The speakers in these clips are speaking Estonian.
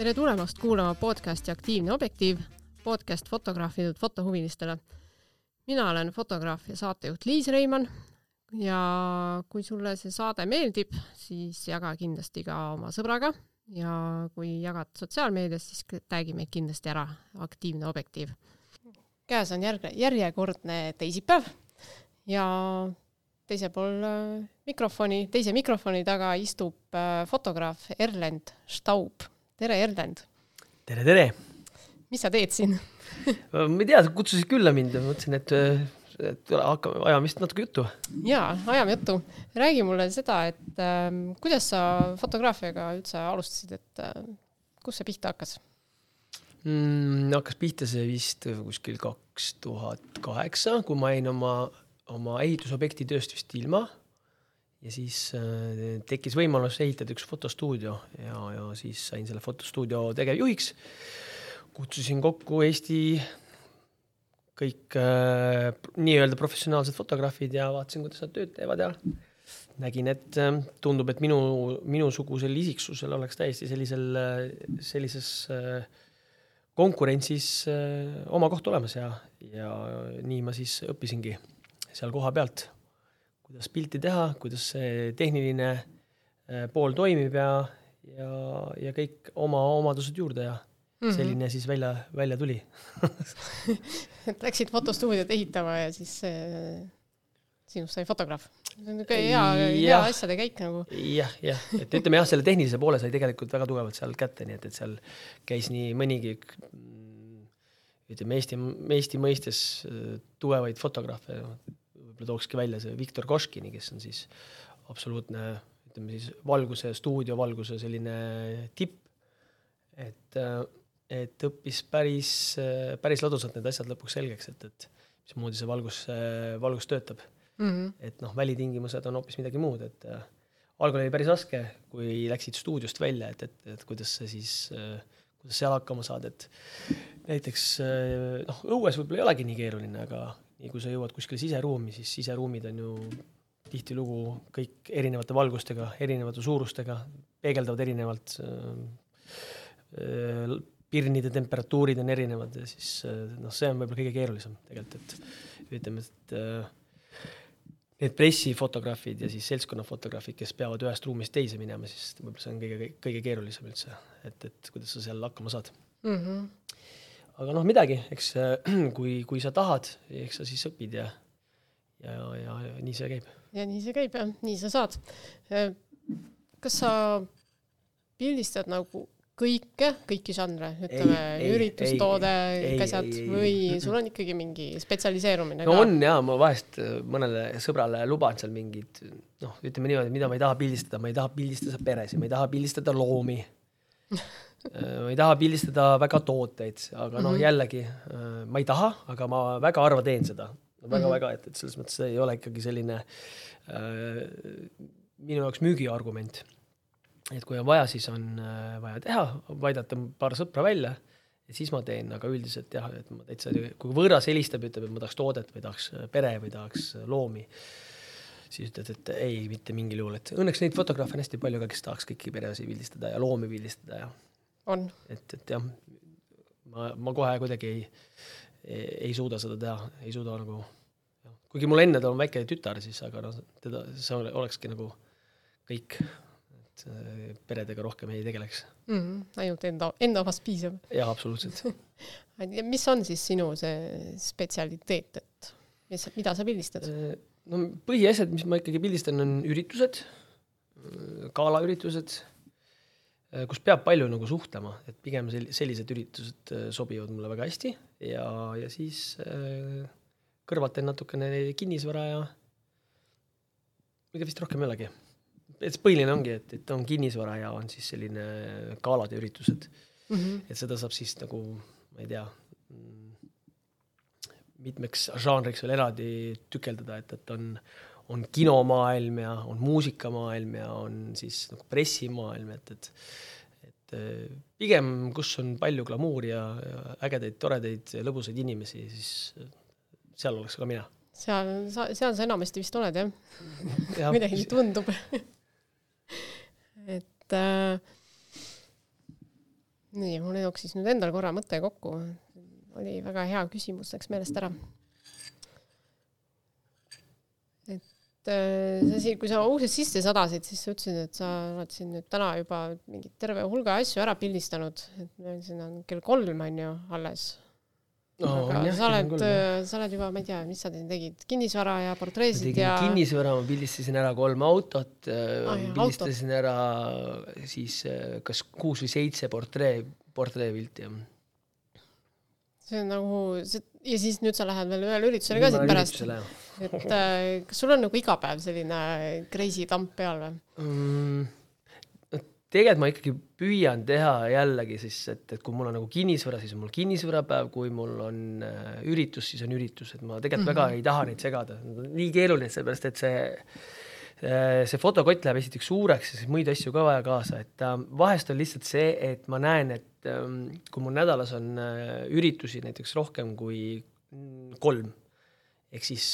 tere tulemast kuulama podcasti Aktiivne objektiiv, podcast fotograafidelt fotohuvilistele. mina olen fotograaf ja saatejuht Liis Reimann ja kui sulle see saade meeldib, siis jaga kindlasti ka oma sõbraga ja kui jagad sotsiaalmeedias, siis tag'i meid kindlasti ära, Aktiivne objektiiv. käes on järg-, järjekordne teisipäev ja teisel pool äh, mikrofoni, teise mikrofoni taga istub äh, fotograaf Erlend Staub. Tere, Erlend! tere, tere! mis sa teed siin ma ei tea, sa kutsusid külla mind ja mõtlesin, et, et hakkame, ajame vist natuke juttu. jaa, ajame juttu. räägi mulle seda, et äh, kuidas sa fotograafiaga üldse alustasid, et äh, kust see pihta hakkas mm,? hakkas pihta see vist kuskil kaks tuhat kaheksa, kui ma jäin oma oma ehitusobjekti tööst vist ilma ja siis äh, tekkis võimalus ehitada üks fotostuudio ja, ja siis sain selle fotostuudio tegevjuhiks. kutsusin kokku Eesti kõik äh, nii-öelda professionaalsed fotograafid ja vaatasin, kuidas nad tööd teevad ja nägin, et äh, tundub, et minu, minusugusel isiksusel oleks täiesti sellisel, äh, sellises äh, konkurentsis äh, oma koht olemas ja, ja nii ma siis õppisingi seal kohapealt, kuidas pilti teha, kuidas see tehniline äh, pool toimib ja, ja, ja kõik oma omadused juurde ja mm -hmm. selline siis välja, välja tuli et läksid fotostuudiot ehitama ja siis äh, sinust sai fotograaf. see on niisugune hea, hea asjade käik nagu. jah, jah, et ütleme jah, selle tehnilise poole sai tegelikult väga tugevalt seal kätte, nii et, et seal käis nii mõnigi ütleme Eesti, Eesti mõistes äh, tugevaid fotograafe, võib-olla tookski välja see Viktor Koškini, kes on siis absoluutne, ütleme siis valguse, stuudiovalguse selline tipp. et, et õppis päris, päris ladusalt need asjad lõpuks selgeks, et, et mismoodi see valgus, valgus töötab mm. -hmm. et noh, välitingimused on hoopis midagi muud, et äh, algul oli päris raske, kui läksid stuudiost välja, et, et, et kuidas sa siis äh, kuidas seal hakkama saad, et näiteks noh, õues võib-olla ei olegi nii keeruline, aga nii kui sa jõuad kuskile siseruumi, siis siseruumid on ju tihtilugu kõik erinevate valgustega, erinevate suurustega, peegeldavad erinevalt äh,. pirnide temperatuurid on erinevad ja siis noh, see on võib-olla kõige keerulisem tegelikult, et ütleme, et äh, need pressifotograafid ja siis seltskonnafotograafid, kes peavad ühest ruumist teise minema, siis võib-olla see on kõige, kõige keerulisem üldse, et, et kuidas sa seal hakkama saad mm. -hmm aga noh, midagi, eks kui, kui sa tahad, eks sa siis õpid ja, ja, ja, ja nii see käib. ja nii see käib jah, nii sa saad. kas sa pildistad nagu kõike, kõiki žanre, ütleme üritustoode, asjad või sul on ikkagi mingi spetsialiseerumine no ka? on jaa, ma vahest mõnele sõbrale luban seal mingid noh, ütleme niimoodi, mida ma ei taha pildistada, ma ei taha pildistada peresid, ma ei taha pildistada loomi Äh, ma ei taha pildistada väga tooteid, aga noh, jällegi äh, ma ei taha, aga ma väga harva teen seda väga-väga mm -hmm. Väga, et, et selles mõttes ei ole ikkagi selline äh, minu jaoks müügiargument. et kui on vaja, siis on äh, vaja teha, aidata paar sõpra välja ja siis ma teen, aga üldiselt jah, et ma täitsa, kui võõras helistab, ütleb, et ma tahaks toodet või tahaks pere või tahaks loomi, siis ütled, et ei, mitte mingil juhul, et õnneks neid fotograafe on hästi palju ka, kes tahaks kõiki peresid pildistada ja loomi pildistada ja. Et, et jah, ma, ma kohe kuidagi ei, ei, suuda seda teha, ei suuda nagu, kuigi mul endal on väike tütar, siis aga noh, teda, see olekski nagu kõik, et äh, peredega rohkem ei tegeleks mm. -hmm. ainult enda, enda omast piisab. jah, absoluutselt mis on siis sinu see spetsialiteet, et mis, mida sa pildistad? Äh, no põhiasjad, mis ma ikkagi pildistan, on üritused, galaüritused Äh, kus peab palju nagu suhtlema, et pigem sel-, sellised üritused äh, sobivad mulle väga hästi ja, ja siis äh, kõrvalt teen natukene kinnisvara ja ega vist rohkem ei olegi. et põhiline ongi, et, et on kinnisvara ja on siis selline galade üritused mm. -hmm. et seda saab siis nagu, ma ei tea, mm, mitmeks žanriks veel eraldi tükeldada, et, et on, on kinomaailm ja on muusikamaailm ja on siis nagu pressimaailm, et, et et eh, pigem, kus on palju glamuuri ja, ja ägedaid, toredaid, lõbusaid inimesi, siis seal oleks ka mina. seal, seal sa enamasti vist oled jah ja. midagi nii tundub et äh, nii, mul jooksis nüüd endal korra mõte kokku. oli väga hea küsimus, läks meelest ära. et äh, see asi, kui sa uksest sisse sadasid, siis sa ütlesid, et sa oled siin nüüd täna juba mingi terve hulga asju ära pildistanud, et meil siin on kell kolm on ju alles. No, aga jah, sa oled, jah. sa oled juba, ma ei tea, mis sa siin tegid, kinnisvara ja portreesid ja kinnisvara, ma pildistasin ära kolm autot Ah, ah,, pildistasin ära siis äh, kas kuus või seitse portree, portreepilti see on nagu, ja siis nüüd sa lähed veel ühele üritusele ka siit pärast, et äh, kas sul on nagu iga päev selline crazy tamp peal või? mm,? tegelikult ma ikkagi püüan teha jällegi siis, et, et kui mul on nagu kinnisvara, siis on mul kinnisvarapäev, kui mul on äh, üritus, siis on üritus, et ma tegelikult mm -hmm. väga ei taha neid segada, nii keeruline, sellepärast et see see see fotokott läheb esiteks suureks ja siis muid asju ka vaja kaasa, et äh, vahest on lihtsalt see, et ma näen, et ähm, kui mul nädalas on äh, üritusi näiteks rohkem kui kolm, ehk siis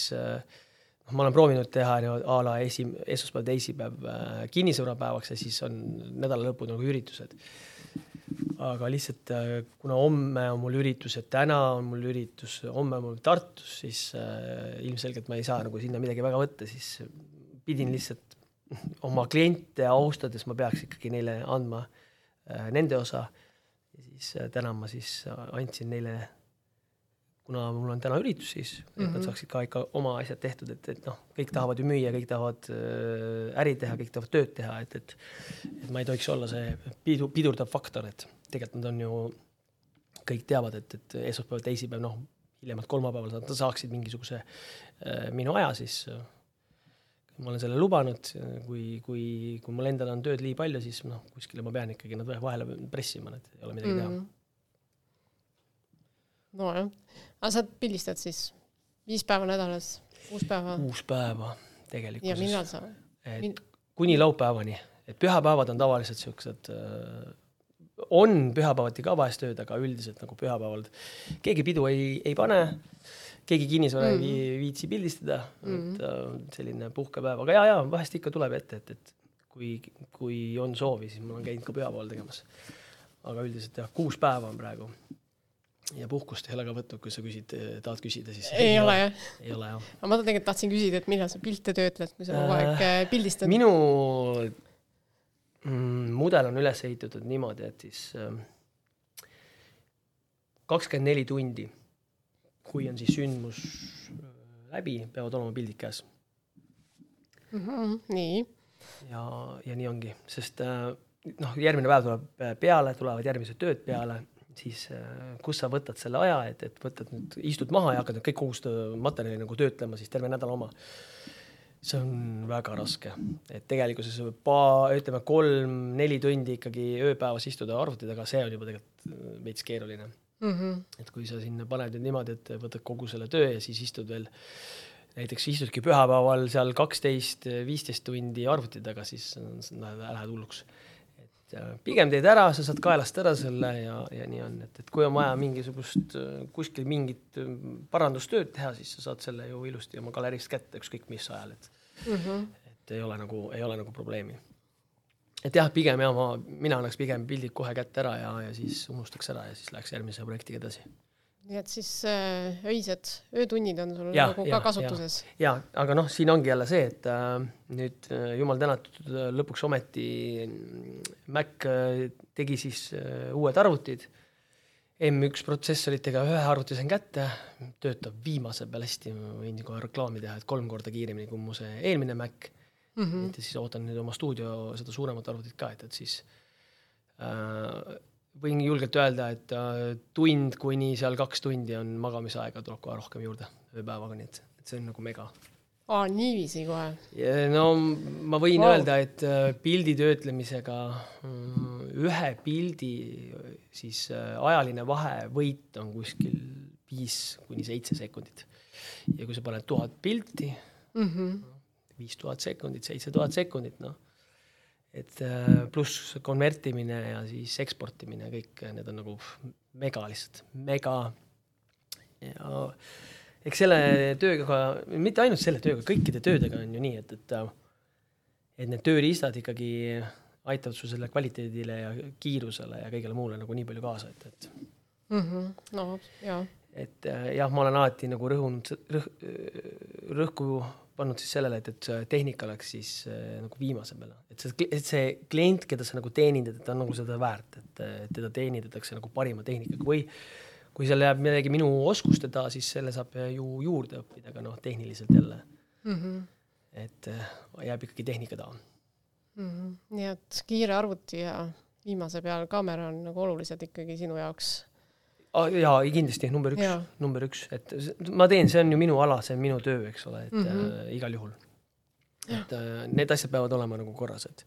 noh, ma olen proovinud teha niimoodi a la esi, esmaspäev, teisipäev äh, kinnisvarapäevaks ja siis on nädala lõpud nagu üritused. aga lihtsalt äh, kuna homme on mul üritus ja täna on mul üritus, homme on mul Tartus, siis ilmselgelt ma ei saa nagu sinna midagi väga võtta, siis pidin lihtsalt oma kliente austades, ma peaks ikkagi neile andma nende osa. ja siis täna ma siis andsin neile kuna mul on täna üritus, siis mm -hmm. et nad Mhm. saaksid ka ikka oma asjad tehtud, et, et noh, kõik tahavad ju müüa, kõik tahavad äh, äri teha, kõik tahavad tööd teha, et, et et ma ei tohiks olla see pidu, pidurdav faktor, et tegelikult nad on ju, kõik teavad, et, et esmaspäev, teisipäev, noh, hiljemalt kolmapäeval nad saaksid mingisuguse äh, minu aja, siis äh, ma olen selle lubanud, kui, kui, kui mul endal on tööd nii palju, siis noh, kuskile ma pean ikkagi nad vahele pressima, et ei ole midagi teha mm.. Nojah, aga sa pildistad siis viis päeva nädalas, kuus päeva kuus päeva ja tegelikkuses. millal sa et kuni laupäevani, et pühapäevad on tavaliselt siuksed äh, on pühapäevati ka vahest tööd, aga üldiselt nagu pühapäeval keegi pidu ei, ei pane, keegi kinnisvara mm. Mhm. ei vii- viitsi pildistada mm, Mhm. et äh, selline puhkepäev, aga ja, ja vahest ikka tuleb ette, et, et kui, kui on soovi, siis ma olen käinud ka pühapäeval tegemas. aga üldiselt jah, kuus päeva on praegu. Ja puhkust ei ole ka võtnud, kui sa küsid, tahad küsida, siis ei ole jah? ei ole jah. aga ma tegelikult tahtsin küsida, et millal sa pilte töötled, kui sa kogu Äh, aeg äh, pildistad? minu mm, mudel on üles ehitatud niimoodi, et siis kakskümmend neli tundi, kui on siis sündmus äh, läbi, peavad olema pildid käes Mhm, nii, ja, ja nii ongi, sest äh, noh, järgmine päev tuleb peale, tulevad järgmised tööd peale, siis äh, kus sa võtad selle aja, et, et võtad nüüd, istud maha ja hakkad kõik kogu seda materjali nagu töötlema, siis terve nädala oma. see on väga raske, et tegelikkuses pa-, ütleme kolm-neli tundi ikkagi ööpäevas istuda arvuti taga, see on juba tegelikult äh, veits keeruline Mhm. et kui sa sinna paned nüüd niimoodi, et võtad kogu selle töö ja siis istud veel näiteks istudki pühapäeval seal kaksteist, viisteist tundi arvuti taga, siis lähed hulluks. Et äh, pigem teed ära, sa saad kaelast ära selle ja, ja nii on, et, et kui on vaja mingisugust äh, kuskil mingit äh, parandustööd teha, siis sa saad selle ju ilusti oma galerist kätte, ükskõik mis ajal, et Mhm. et ei ole nagu, ei ole nagu probleemi. et jah, pigem ja ma, mina annaks pigem pildid kohe kätte ära ja, ja siis unustaks ära ja siis läheks järgmise projektiga edasi nii et siis äh, öised öötunnid on sul Jah, nagu ka kasutuses? ja aga noh, siin ongi jälle see, et äh, nüüd äh, jumal tänatud äh, lõpuks ometi mm, Mac äh, tegi siis äh, uued arvutid. M1 protsessoritega ühe arvuti sain kätte, töötab viimase peal hästi, ma võin kohe reklaami teha, et kolm korda kiiremini kui mu see eelmine Mac mm. -hmm. et siis ootan nüüd oma stuudio seda suuremat arvutit ka, et, et siis äh, võin julgelt öelda, et äh, tund kuni seal kaks tundi on magamisaega, tuleb kohe rohkem juurde ööpäevaga, nii et, et see on nagu mega. aa, niiviisi kohe? no ma võin wow. öelda, et äh, pildi töötlemisega mm, ühe pildi siis äh, ajaline vahevõit on kuskil viis kuni seitse sekundit. ja kui sa paned tuhat pilti, Mhm. viis tuhat sekundit, seitse tuhat sekundit, noh. Et äh, pluss konvertimine ja siis eksportimine, kõik need on nagu mega lihtsalt, mega. ja eks selle tööga, mitte ainult selle tööga, kõikide töödega on ju nii, et, et, et need tööriistad ikkagi aitavad su selle kvaliteedile ja kiirusele ja kõigele muule nagu nii palju kaasa, et, et mm. -hmm. no jaa. et äh, jah, ma olen alati nagu rõhunud rõh,, rõhku pannud siis sellele, et, et tehnika oleks siis äh, nagu viimase peale, et see, et see klient, keda sa nagu teenindad, et ta on nagu seda väärt, et teda teenindatakse nagu parima tehnikaga või kui seal jääb midagi minu oskusteta, siis selle saab ju juurde õppida, aga noh, tehniliselt jälle mm. -hmm. et äh, jääb ikkagi tehnika taha mm. -hmm. nii et kiire arvuti ja viimase peal kaamera on nagu olulised ikkagi sinu jaoks? Jaa, kindlasti number üks, number üks, et ma teen, see on ju minu ala, see on minu töö, eks ole, et mm -hmm. äh, igal juhul. et äh, need asjad peavad olema nagu korras, et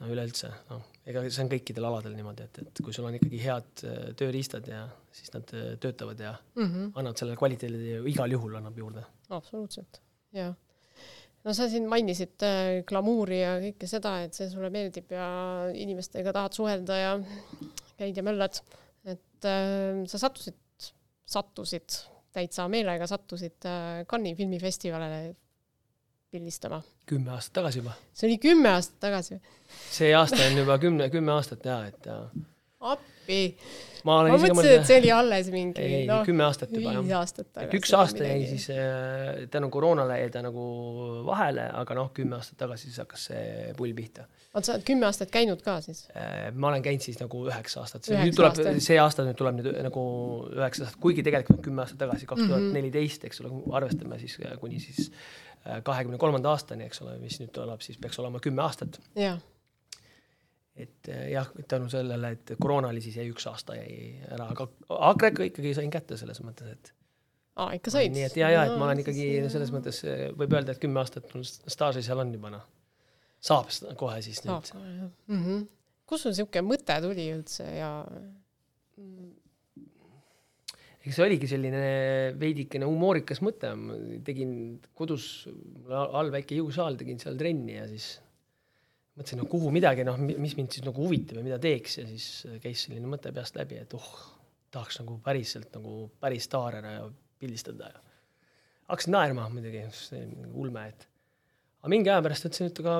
no üleüldse, noh, ega see on kõikidel aladel niimoodi, et, et kui sul on ikkagi head äh, tööriistad ja siis nad äh, töötavad ja mm -hmm. annavad sellele kvaliteedile igal juhul annab juurde. absoluutselt, jah no sa siin mainisid äh, glamuuri ja kõike seda, et see sulle meeldib ja inimestega tahad suhelda ja käid ja möllad, et äh, sa sattusid, sattusid täitsa meelega sattusid äh, Cannes'i filmifestivalile pildistama. kümme aastat tagasi juba. see oli kümme aastat tagasi? see aasta on juba kümne, kümme aastat ja et appi. ma, ma mõtlesin, et see oli alles mingi. ei no,, kümme aastat juba jah. üks aasta jäi siis äh, tänu koroonale jäi ta nagu vahele, aga noh, kümme aastat tagasi siis hakkas see pull pihta. oota, sa oled kümme aastat käinud ka siis äh,? ma olen käinud siis nagu üheksa aastat. nüüd tuleb, see aasta nüüd tuleb nüüd nagu üheksa aastat, kuigi tegelikult kümme aastat tagasi, kaks tuhat neliteist, eks ole, arvestame siis äh, kuni siis äh, kahekümne kolmanda aastani, eks ole, mis nüüd tuleb, siis peaks olema kümme aastat. jah et eh, jah, tänu sellele, et koroona oli, siis jäi üks aasta jäi ära, aga Agrega ikkagi sain kätte selles mõttes, et. aa, ikka said? nii et ja, ja et ma olen ikkagi selles mõttes, eh, võib öelda, et kümme aastat mul staaži seal on juba noh, saab kohe siis nüüd. mm -hmm.. kust sul niisugune mõte tuli üldse ja? eks see oligi selline veidikene humoorikas mõte, ma tegin kodus, all väike jõusaal, tegin seal trenni ja siis mõtlesin, no kuhu midagi, noh, mis mind siis nagu huvitab ja mida teeks ja siis käis selline mõte peast läbi, et oh, tahaks nagu päriselt nagu päris staarina ja pildistada ja hakkasin naerma muidugi, see ulme, et aga mingi aja pärast mõtlesin, et aga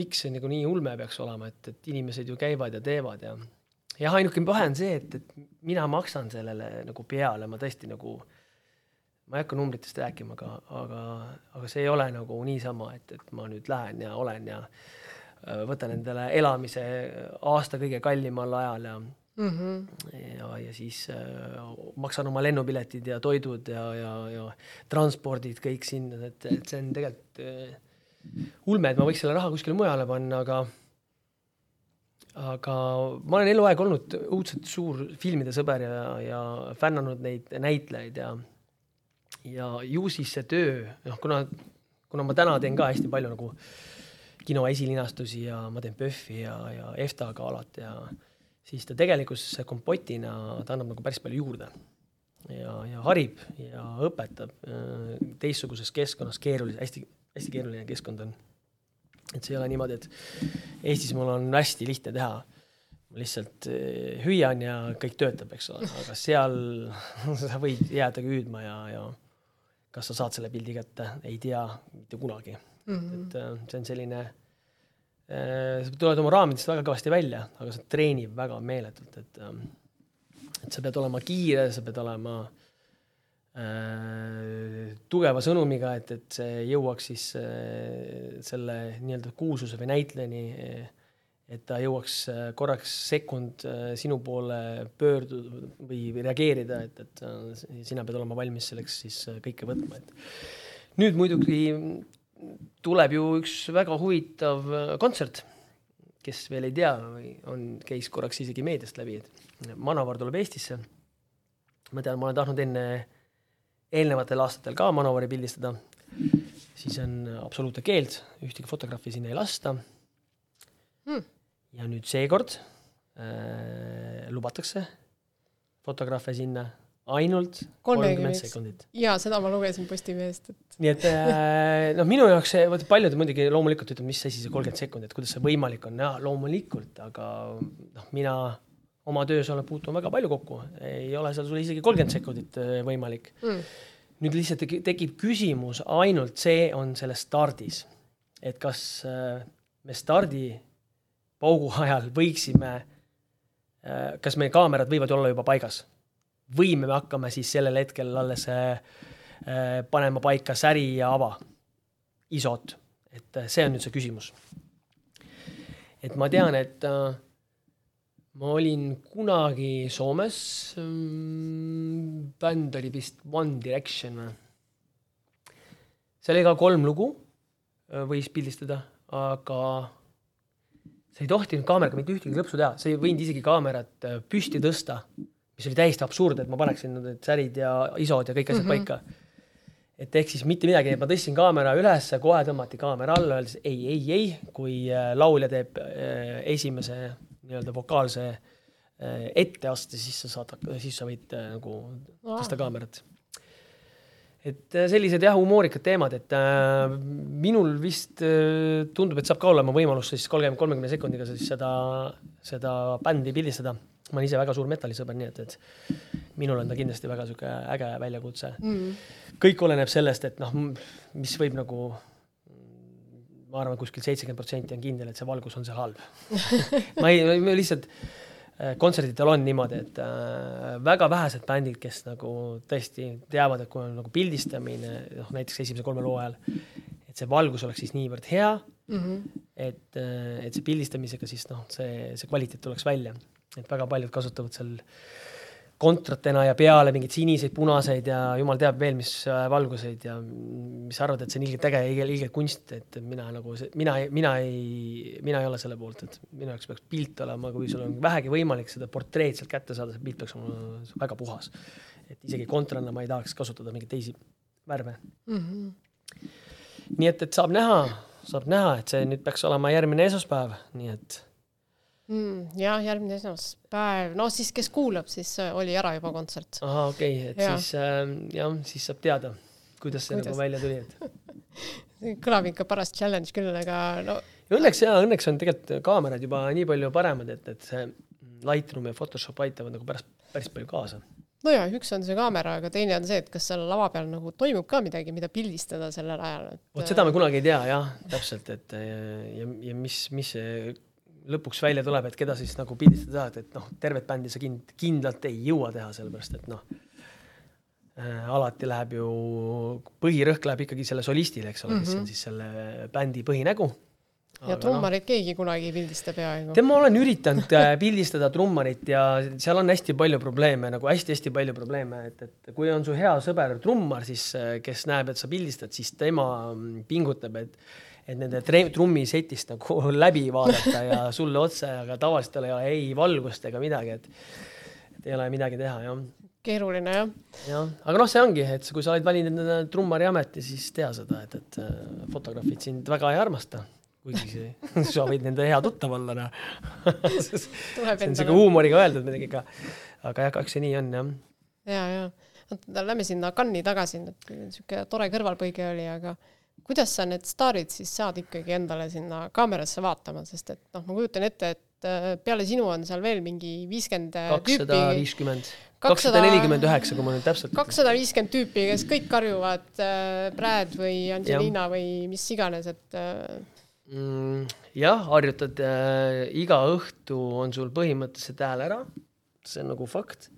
miks see nagu nii ulme peaks olema, et, et inimesed ju käivad ja teevad ja jah, ainuke vahe on see, et, et mina maksan sellele nagu peale, ma tõesti nagu ma ei hakka numbritest rääkima, aga, aga, aga see ei ole nagu niisama, et, et ma nüüd lähen ja olen ja Äh, võtan endale elamise aasta kõige kallimal ajal ja mm -hmm. ja, ja siis äh, maksan oma lennupiletid ja toidud ja, ja, ja transpordid kõik sinna, et, et see on tegelikult äh, ulme, et ma võiks selle raha kuskile mujale panna, aga aga ma olen eluaeg olnud õudselt suur filmide sõber ja, ja fännanud neid näitlejaid ja ja ju siis see töö, noh, kuna, kuna ma täna teen ka hästi palju nagu äh, kino esilinastusi ja ma teen PÖFFi ja, ja EFTA galat ja siis ta tegelikkuses kompotina, ta annab nagu päris palju juurde. ja, ja harib ja õpetab äh, teistsuguses keskkonnas, keerulise, hästi, hästi keeruline keskkond on. et see ei ole niimoodi, et Eestis mul on hästi lihtne teha. ma lihtsalt äh, hüüan ja kõik töötab, eks ole, aga seal sa võid jääda hüüdma ja, ja kas sa saad selle pildi kätte, ei tea mitte kunagi mm. -hmm. et äh, see on selline äh,, sa tuled oma raamidest väga kõvasti välja, aga see treenib väga meeletult, et äh, et sa pead olema kiire, sa pead olema äh, tugeva sõnumiga, et, et see jõuaks siis äh, selle nii-öelda kuulsuse või näitlejani äh, et ta jõuaks äh, korraks sekund sinu poole pöörduda või reageerida, et, et sina pead olema valmis selleks siis kõike võtma, et nüüd muidugi tuleb ju üks väga huvitav äh, kontsert, kes veel ei tea või on, käis korraks isegi meediast läbi, et Manovar tuleb Eestisse. ma tean, ma olen tahtnud enne, eelnevatel aastatel ka Manovari pildistada, siis on absoluutne keeld, ühtegi fotograafi sinna ei lasta. Hmm.. ja nüüd seekord äh, lubatakse fotograafe sinna ainult kolmkümmend sekundit. jaa, seda ma lugesin Postimehest, et. nii et äh, noh, minu jaoks see, vaata paljud muidugi loomulikult ütlevad, mis asi see kolmkümmend sekundit, kuidas see võimalik on, jaa, loomulikult, aga noh, mina oma töös olen puutunud väga palju kokku, ei ole seal sul isegi kolmkümmend sekundit äh, võimalik. Mm.. nüüd lihtsalt tekib küsimus, ainult see on selles stardis, et kas äh, me stardi paugu ajal võiksime kas meie kaamerad võivad olla juba paigas või me hakkame siis sellel hetkel alles äh, panema paika säri ja ava, isot, et äh, see on nüüd see küsimus. et ma tean, et äh, ma olin kunagi Soomes mm,, bänd oli vist One Direction või? seal oli ka kolm lugu, võis pildistada, aga sa ei tohtinud kaameraga mitte ühtegi klõpsu teha, sa ei võinud isegi kaamerat püsti tõsta mis oli täiesti absurd, et ma paneksin need särid ja isod ja kõik asjad mm -hmm. paika. et ehk siis mitte midagi, ma tõstsin kaamera üles, kohe tõmmati kaamera alla, öeldes ei, ei, ei, kui äh, laulja teeb äh, esimese nii-öelda vokaalse äh, etteaste, siis sa saad, siis sa võid nagu tõsta kaamerat et sellised jah, humoorikad teemad, et äh, minul vist äh, tundub, et saab ka olema võimalus siis kolmkümmend, kolmekümne sekundiga siis seda, seda bändi pildistada ma olen ise väga suur metallisõber, nii et, et minul on ta kindlasti väga sihuke äge väljakutse. Mm.. kõik oleneb sellest, et noh, mis võib nagu, ma arvan, kuskil seitsekümmend protsenti on kindel, et see valgus on seal halb. Ma ei, lihtsalt äh, kontserdidel on niimoodi, et äh, väga vähesed bändid, kes nagu tõesti teavad, et kui on nagu pildistamine, noh näiteks esimese kolme loo ajal, et see valgus oleks siis niivõrd hea mm, -hmm. et, äh, et see pildistamisega siis noh, see, see kvaliteet tuleks välja et väga paljud kasutavad seal kontratena ja peale mingeid siniseid, punaseid ja jumal teab veel, mis äh, valguseid ja mis sa arvad, et see on ilgelt äge ja ilgelt kunst, et mina nagu, mina, mina ei, mina ei ole selle poolt, et minu jaoks peaks pilt olema, kui sul on vähegi võimalik seda portreed sealt kätte saada, see pilt peaks olema väga puhas. et isegi kontrana ma ei tahaks kasutada mingeid teisi värve mm. -hmm. nii et, et saab näha, saab näha, et see nüüd peaks olema järgmine esmaspäev, nii et mm,. jah, järgmine esmaspäev, no siis, kes kuulab, siis äh, oli ära juba kontsert. ahah, okei okay,, et ja. siis äh, jah, siis saab teada, kuidas see kuidas? nagu välja tuli, et kõlab ikka paras challenge küll, aga no. õnneks ja õnneks on tegelikult kaamerad juba nii palju paremad, et, et see Lightroom ja Photoshop aitavad nagu pärast päris palju kaasa nojah, üks on see kaamera, aga teine on see, et kas seal lava peal nagu toimub ka midagi, mida pildistada sellel ajal et.... vot seda me kunagi ei tea jah, täpselt, et ja, ja, ja mis, mis see lõpuks välja tuleb, et keda siis nagu pildistada tahad, et noh, tervet bändi sa kind-, kindlalt ei jõua teha, sellepärast et noh äh,, alati läheb ju, põhirõhk läheb ikkagi selle solistile, eks ole mm, -hmm. kes on mhm. siis selle bändi põhinägu. ja trummarit no, keegi kunagi ei pildista peaaegu. tead, ma olen üritanud äh, pildistada trummarit ja seal on hästi palju probleeme, nagu hästi-hästi palju probleeme, et, et kui on su hea sõber trummar, siis äh, kes näeb, et sa pildistad, siis tema mm, pingutab, et et nende trummisetist nagu läbi vaadata ja sulle otse, aga tavaliselt ei ole ei valgust ega midagi, et, et ei ole midagi teha, jah. keeruline, jah. jah, aga noh, see ongi, et kui sa oled valinud trummari ameti, siis tea seda, et, et äh, fotograafid sind väga ei armasta kuigi sa võid nende hea tuttav olla, noh see on siuke huumoriga öeldud muidugi, aga, aga jah, kahjuks see nii on, jah. ja, ja, lähme sinna Cannes'i tagasi, et siuke tore kõrvalpõige oli, aga kuidas sa need staarid siis saad ikkagi endale sinna kaamerasse vaatama, sest et noh, ma kujutan ette, et äh, peale sinu on seal veel mingi viiskümmend kakssada viiskümmend, kakssada nelikümmend üheksa, kui ma nüüd täpselt kakssada viiskümmend tüüpi, kes kõik karjuvad äh, Brad või Angelina ja. või mis iganes, et äh... mm, jah, harjutad äh, iga õhtu on sul põhimõtteliselt hääl ära, see on nagu fakt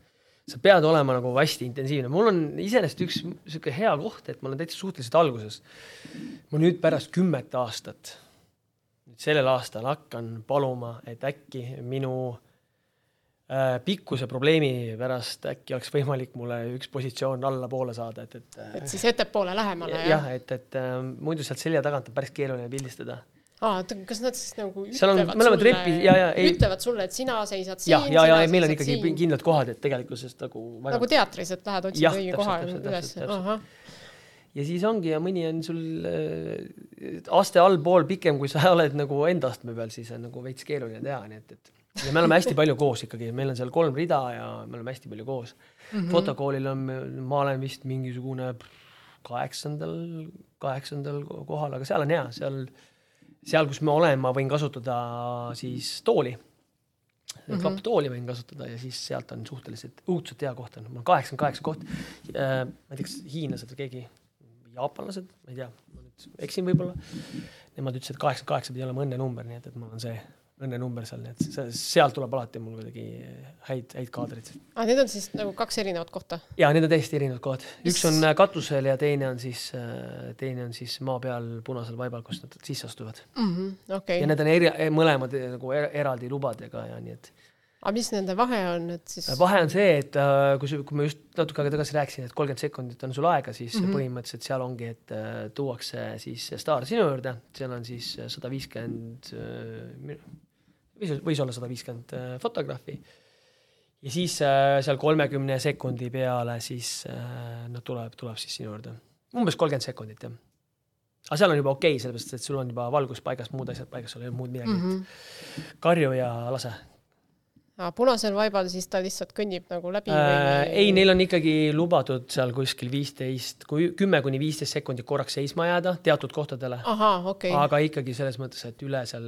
sa pead olema nagu hästi intensiivne. mul on iseenesest üks sihuke hea koht, et ma olen täitsa suhteliselt alguses. ma nüüd pärast kümmet aastat, sellel aastal hakkan paluma, et äkki minu äh, pikkuse probleemi pärast äkki oleks võimalik mulle üks positsioon allapoole saada, et, et. et siis ettepoole lähemale. jah, et, et äh, muidu sealt selja tagant on päris keeruline pildistada aa, kas nad siis nagu ütlevad on, sulle, ja, ja, ei, ütlevad sulle, et sina seisad siin. ja, ja, ja, ja meil on ikkagi siin. kindlad kohad, et tegelikkuses nagu väga... nagu teatris, et lähed otsid õige koha üles. ja siis ongi ja mõni on sul äh, aste allpool pikem, kui sa oled nagu enda astme peal, siis on nagu veits keeruline teha, nii et, et ja me oleme hästi palju koos ikkagi, meil on seal kolm rida ja me oleme hästi palju koos mm. -hmm. fotokoolil on, ma olen vist mingisugune kaheksandal, kaheksandal kohal, aga seal on hea, seal seal, kus ma olen, ma võin kasutada siis tooli mm -hmm. klapptooli võin kasutada ja siis sealt on suhteliselt õudselt hea koht on, mul on kaheksakümmend kaheksa koht äh,. ma ei tea, kas hiinlased või keegi, jaapanlased, ma ei tea, ma nüüd eksin võib-olla. Nemad ütlesid, et kaheksakümmend kaheksa pidi olema õnnenumber, nii et, et mul on see õnnenumber seal, nii et sealt tuleb alati mul kuidagi häid, häid kaadreid. aa, Ah, need on siis nagu kaks erinevat kohta. ja need on täiesti erinevad kohad, üks on äh, katusel ja teine on siis, teine on siis maa peal punasel vaibal, kust nad sisse astuvad. okei ja, need on eri, mõlemad eh, nagu er- eraldi lubadega ja nii et aga mis nende vahe on, et siis vahe on see, et äh, kui sa, kui ma just natuke aega tagasi rääkisin, et kolmkümmend sekundit on sul aega, siis mm. -hmm. põhimõtteliselt seal ongi, et äh, tuuakse siis staar sinu juurde, seal on siis sada viiskümmend, võis, olla sada viiskümmend fotograafi. ja siis äh, seal kolmekümne sekundi peale siis äh, no tuleb, tuleb siis sinu juurde, umbes kolmkümmend sekundit jah. aga seal on juba okei okay,, sellepärast et sul on juba valgus paigas, muud asjad paigas, sul ei ole muud midagi mm. -hmm. karju ja lase aa, punasel vaibal siis ta lihtsalt kõnnib nagu läbi Äh, ei, neil on ikkagi lubatud seal kuskil viisteist, kui kümme kuni viisteist sekundit korraks seisma jääda teatud kohtadele, okay., aga ikkagi selles mõttes, et üle seal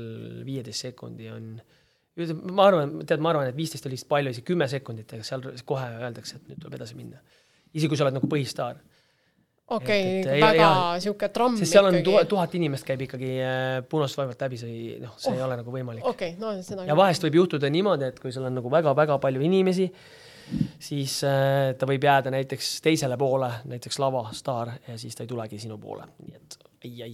viieteist sekundi on, ma arvan, tead, ma arvan, et viisteist oli vist palju, isegi kümme sekundit, aga seal kohe öeldakse, et nüüd tuleb edasi minna. isegi kui sa oled nagu põhistaar, okei et-, väga ja- sihuke tramm sest seal on ikkagi tuhat, inimest käib ikkagi äh, punast vaevalt läbi, see ei, noh, see oh. ei ole nagu võimalik. okei, no ja vahest võib juhtuda niimoodi, et kui sul on nagu väga-väga palju inimesi, siis äh, ta võib jääda näiteks teisele poole, näiteks lavastaar ja siis ta ei tulegi sinu poole, nii et ai-ai.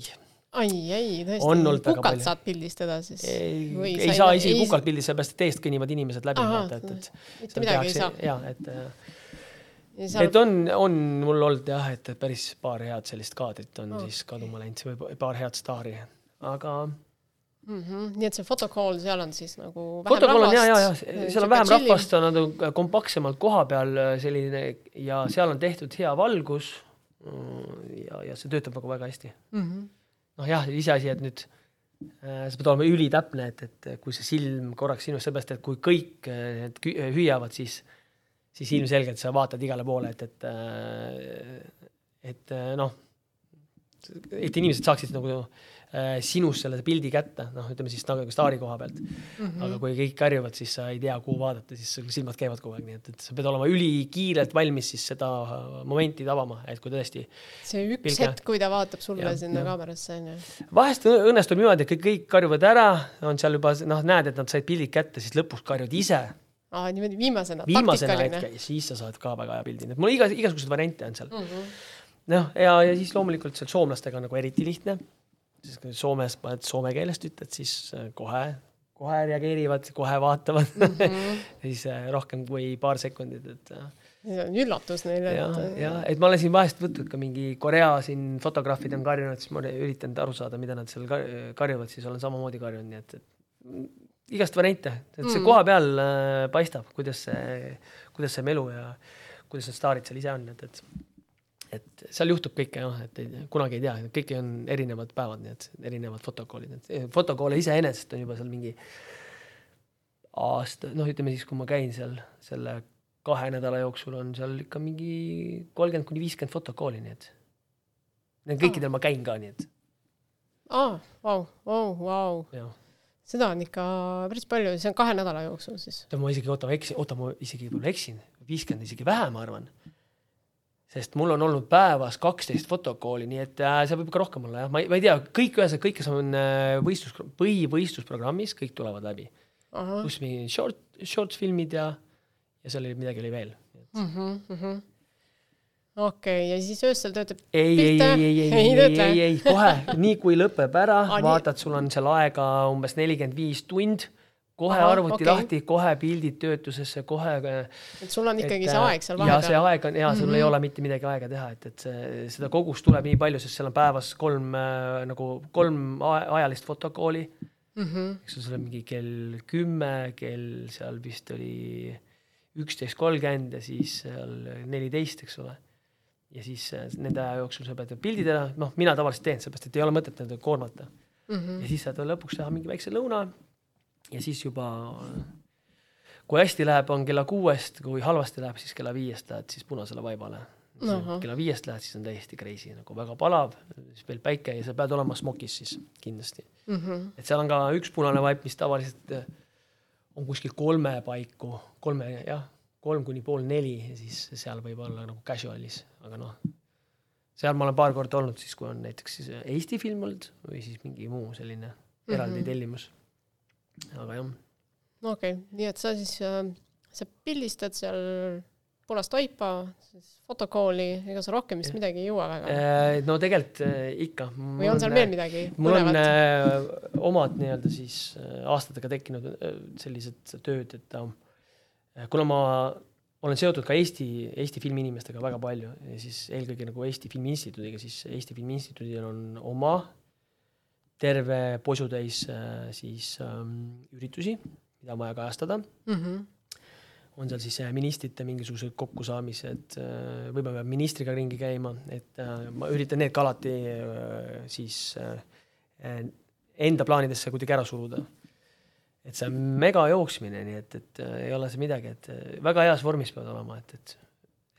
ai, ei tõesti kukalt saad pildistada siis ei, ei sa saa isegi kukalt pildis, sellepärast et teest kõnnivad inimesed läbi, vaata, et, et mitte midagi ei saa. jaa, et, seal et on, on mul olnud jah, et päris paar head sellist kaadrit on Oh. siis kaduma läinud, või paar head staari, aga mm. -hmm. nii et see fotocall seal on siis nagu vähem protokoll on ja, ja, ja seal on vähem chillim. rahvast, on nagu kompaktsemalt koha peal äh, selline ja seal on tehtud hea valgus. ja, ja see töötab nagu väga hästi. mm. -hmm. noh jah, iseasi, et nüüd äh, sa pead olema ülitäpne, et, et kui see silm korraks sinust, seepärast et kui kõik äh, need kü- hüüavad, siis, siis ilmselgelt sa vaatad igale poole, et, et, et äh, noh, et inimesed saaksid nagu äh, sinust selle pildi kätte, noh, ütleme siis nagu staari koha pealt mm. -hmm. aga kui kõik karjuvad, siis sa ei tea, kuhu vaadata, siis sul silmad käivad kogu aeg, nii et, et sa pead olema ülikiirelt valmis siis seda momenti tabama, et kui tõesti see üks Pilge. hetk, kui ta vaatab sulle Jah, sinna jah. kaamerasse onju. vahest õnnestub niimoodi, et kõik, kõik karjuvad ära, on seal juba noh, näed, et nad said pildid kätte, siis lõpuks karjud ise aa, niimoodi viimasena, viimasena hetke ja siis sa saad ka väga hea pildi, nii et mul igas, igasuguseid variante on seal. mm. -hmm. noh, ja, ja siis loomulikult seal soomlastega on nagu eriti lihtne, siis kui Soomes paned soome keelest ütled, siis äh, kohe, kohe reageerivad, kohe vaatavad mm, -hmm. siis äh, rohkem kui paar sekundit, et äh, see on üllatus neile, ja, ja et ma olen siin vahest võtnud ka mingi Korea siin fotograafid on karjunud, siis ma olen üritanud aru saada, mida nad seal kar- karjuvad, siis olen samamoodi karjunud, nii et, et igast variante, et see Mm. koha peal äh, paistab, kuidas see, kuidas see melu ja kuidas need staarid seal ise on, et, et et seal juhtub kõike jah, et ei, kunagi ei tea, kõik on erinevad päevad, nii et erinevad fotokoolid, et fotokoole iseenesest on juba seal mingi aasta, noh, ütleme siis, kui ma käin seal selle kahe nädala jooksul on seal ikka mingi kolmkümmend kuni viiskümmend fotokooli, nii et. Need kõikidel ma käin ka, nii et. Aa, vau, vau, vau, jah. Seda on ikka päris palju, see on kahe nädala jooksul siis. ma isegi, oota, ma eksin, oota, ma isegi võib-olla eksin, viiskümmend isegi vähem, ma arvan. sest mul on olnud päevas kaksteist fotokooli, nii et äh, see võib ka rohkem olla jah, ma ei, ma ei tea, kõik ühesõnaga, kõik, kes on äh, võistlus, põhivõistlusprogrammis, kõik tulevad läbi. pluss mingi short, shorts filmid ja, ja seal oli midagi oli veel. Mhm, okei, ja siis öösel töötab ei, ei, ei, ei, ei, Ei ei, ei, ei, kohe, nii kui lõpeb ära nii- vaatad, sul on seal aega umbes nelikümmend viis tund, kohe Ahah, arvuti okei. lahti, kohe pildid töötusesse, kohe et sul on ikkagi et, see aeg seal ja see vahepeal. aeg on ja sul mm -hmm. ei ole mitte midagi aega teha, et, et see, seda kogust tuleb nii palju, sest seal on päevas kolm äh, nagu kolm ajalist fotokooli, Mhm. eks ole, seal on mingi kell kümme, kell seal vist oli üksteist kolmkümmend ja siis seal neliteist, eks ole. Ja siis äh, nende aja jooksul sa pead pildid ära, noh, mina tavaliselt teen, sellepärast et ei ole mõtet nendega koormata. Mhm. ja siis saad veel lõpuks teha mingi väikse lõuna ja siis juba kui hästi läheb, on kella kuuest, kui halvasti läheb, siis kella viiest lähed siis punasele vaibale. Ahah. kella viiest lähed, siis on täiesti crazy, nagu väga palav, siis veel päike ja sa pead olema smokis siis kindlasti. Mhm. et seal on ka üks punane vaip, mis tavaliselt eh, on kuskil kolme paiku, kolme jah, kolm kuni pool neli ja siis seal võib olla nagu casual'is, aga noh, seal ma olen paar korda olnud siis, kui on näiteks siis Eesti film olnud või siis mingi muu selline eraldi mm. -hmm. tellimus. aga jah. okei okay., nii et sa siis äh,, sa pildistad seal poolest vaipa, siis fotokooli, ega sa rohkem vist midagi ei jõua väga? Äh, no tegelikult äh, ikka. või on seal veel midagi? mul on äh, omad nii-öelda siis äh, aastatega tekkinud äh, sellised tööd, et äh, kuna ma olen seotud ka Eesti, Eesti filmiinimestega väga palju ja siis eelkõige nagu Eesti Filmi Instituudiga, siis Eesti Filmi Instituudil on oma terve posutäis äh, siis ähm, üritusi, mida on vaja kajastada mm. -hmm on seal siis äh, ministrite mingisugused kokkusaamised, äh, võib-olla peab ministriga ringi käima, et äh, ma üritan need ka alati siis enda plaanidesse kuidagi ära suruda. Et see on mega jooksmine, nii et, et ei ole see midagi, et väga heas vormis pead olema, et, et,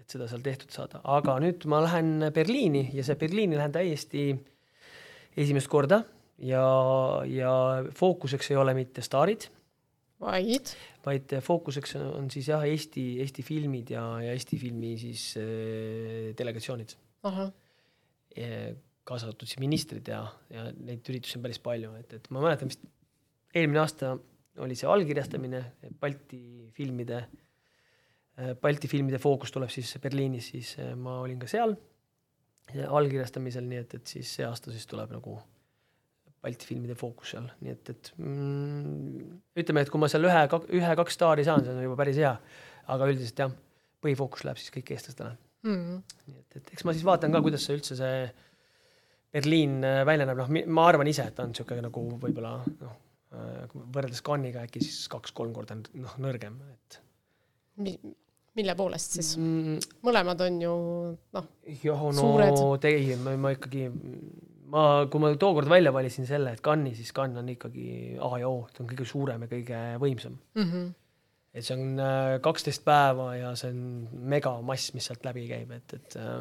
et seda seal tehtud saada, aga nüüd ma lähen Berliini ja see Berliini lähen täiesti esimest korda ja, ja fookuseks ei ole mitte staarid vaid? vaid fookuseks on siis jah, Eesti, Eesti filmid ja, ja Eesti filmi siis äh, delegatsioonid. kaasa arvatud siis ministrid ja, ja neid üritusi on päris palju, et, et ma mäletan vist eelmine aasta oli see allkirjastamine Balti filmide, Balti filmide fookus tuleb siis Berliinis, siis ma olin ka seal allkirjastamisel, nii et, et siis see aasta siis tuleb nagu Balti filmide fookus seal, nii et, et mm, ütleme, et kui ma seal ühe, ühe-kaks staari saan, see on juba päris hea. aga üldiselt jah, põhifookus läheb siis kõik eestlastele mm. nii et, et eks ma siis vaatan ka, kuidas see üldse see Berliin äh, välja näeb, noh, ma arvan ise, et ta on niisugune nagu võib-olla noh, äh, võrreldes Cannes'iga äkki siis kaks-kolm korda noh, nõrgem, et Mi mille poolest siis mm.? mõlemad on ju noh, no, suured. ei, ma, ma ikkagi ma, kui ma tookord välja valisin selle, et Cannes'i, siis Cannes on ikkagi A ja O, ta on kõige suurem ja kõige võimsam mm. -hmm. et see on äh, kaksteist päeva ja see on megamass, mis sealt läbi käib, et, et äh,